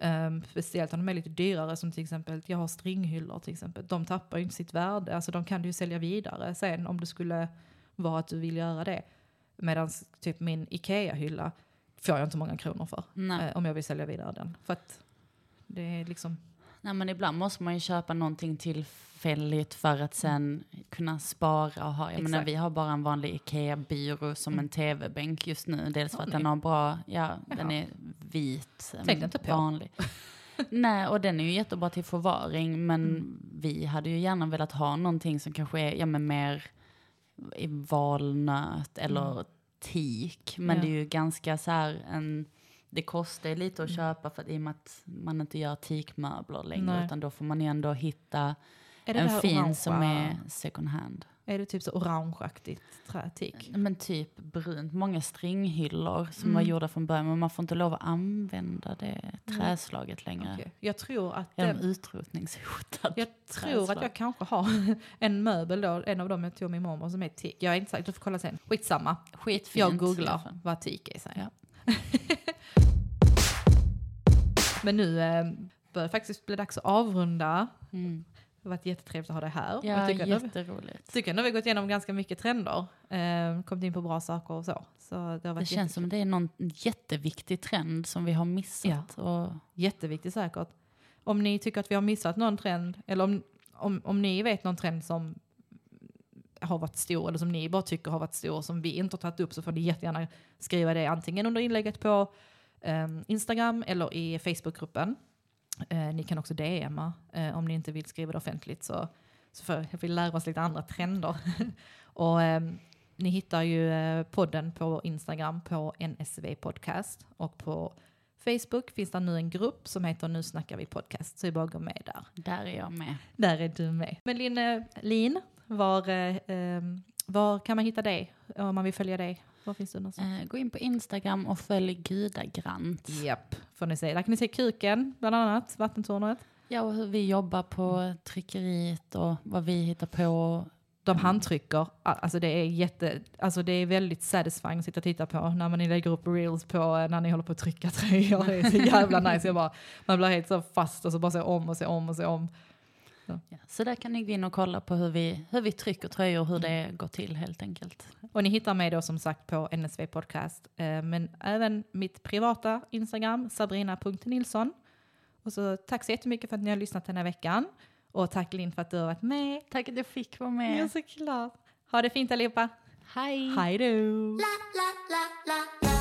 [SPEAKER 2] Um, speciellt om de är lite dyrare som till exempel, jag har stringhyllor till exempel. De tappar ju inte sitt värde, alltså de kan du ju sälja vidare sen om det skulle vara att du vill göra det. Medan typ min Ikea-hylla får jag inte många kronor för eh, om jag vill sälja vidare den. För att det är liksom,
[SPEAKER 1] Nej men ibland måste man ju köpa någonting tillfälligt för att sen kunna spara och ha. Jag menar vi har bara en vanlig Ikea-byrå som en tv-bänk just nu. Dels för att den har bra, ja den är vit. en
[SPEAKER 2] Tänkte inte på.
[SPEAKER 1] Vanlig. Nej och den är ju jättebra till förvaring men
[SPEAKER 2] Mm.
[SPEAKER 1] vi hade ju gärna velat ha någonting som kanske är ja, men mer i valnöt eller teak. Men
[SPEAKER 2] Mm. Ja.
[SPEAKER 1] det är ju ganska så här en det kostar lite att
[SPEAKER 2] Mm.
[SPEAKER 1] köpa för att, i och med att man inte gör teakmöbler längre
[SPEAKER 2] Nej.
[SPEAKER 1] utan då får man ju ändå hitta en fin
[SPEAKER 2] orangea?
[SPEAKER 1] som är second hand.
[SPEAKER 2] Är det typ så orangeaktigt trätik?
[SPEAKER 1] Men typ brunt, många stringhyllor som
[SPEAKER 2] Mm.
[SPEAKER 1] var gjorda från början men man får inte lov att använda det träslaget längre.
[SPEAKER 2] Okej. Jag tror att
[SPEAKER 1] Är de utrotningshotade?
[SPEAKER 2] jag tror
[SPEAKER 1] träslag?
[SPEAKER 2] att jag kanske har en möbel då, en av dem jag tog min mormor som är teak. Jag är inte säker, du får kolla sen. Skitsamma.
[SPEAKER 1] Skitfint.
[SPEAKER 2] Jag googlar vad teak är sen.
[SPEAKER 1] Ja.
[SPEAKER 2] Men nu eh, börjar det faktiskt bli dags att avrunda.
[SPEAKER 1] Mm.
[SPEAKER 2] Det har varit jättetrevligt att ha dig här.
[SPEAKER 1] Ja,
[SPEAKER 2] jag tycker
[SPEAKER 1] jätteroligt.
[SPEAKER 2] tycker ändå vi har gått igenom ganska mycket trender. Eh, kommit in på bra saker och så. så det har
[SPEAKER 1] Det
[SPEAKER 2] varit
[SPEAKER 1] känns som det är någon jätteviktig trend som vi har missat. Och,
[SPEAKER 2] Jätteviktigt säkert. Om ni tycker att vi har missat någon trend, eller om, om, om ni vet någon trend som har varit stor, eller som ni bara tycker har varit stor, som vi inte har tagit upp, så får ni jättegärna skriva det antingen under inlägget på Instagram eller i Facebookgruppen. Eh, ni kan också DMa eh, om ni inte vill skriva det offentligt, så, så jag vill lära oss lite andra trender. och, ehm, ni hittar ju eh, podden på Instagram på NSV Podcast och på Facebook finns det nu en grupp som heter Nu snackar vi podcast, så det är bara att gå med där.
[SPEAKER 1] Där är jag med.
[SPEAKER 2] Där är du med. Men Lin, Lin var, eh, ehm, var kan man hitta dig om man vill följa dig? Var finns du någonstans?
[SPEAKER 1] Eh, gå in på Instagram och följ Gudagrant.
[SPEAKER 2] Japp, får ni se. Där kan ni se kuken, bland annat, vattentornet.
[SPEAKER 1] Ja, och hur vi jobbar på tryckeriet och vad vi hittar på.
[SPEAKER 2] De handtrycker, alltså det är jätte, alltså det är väldigt satisfying att sitta och titta på när man lägger upp reels på eh, när ni håller på att trycka tröjor. Det är så jävla nice. Jag bara, man blir helt så fast och så bara se om och se om och se om.
[SPEAKER 1] Ja, så där kan ni gå in och kolla på hur vi, hur vi trycker tröjor, hur det går till helt enkelt.
[SPEAKER 2] Och ni hittar mig då som sagt på NSV Podcast, eh, men även mitt privata Instagram, sabrina.nilsson. Och så tack så jättemycket för att ni har lyssnat den här veckan. Och tack Linn för att du har varit med.
[SPEAKER 1] Tack att jag fick vara med.
[SPEAKER 2] Ja, såklart. Ha det fint allihopa.
[SPEAKER 1] Hej!
[SPEAKER 2] Hej då!
[SPEAKER 4] la la la la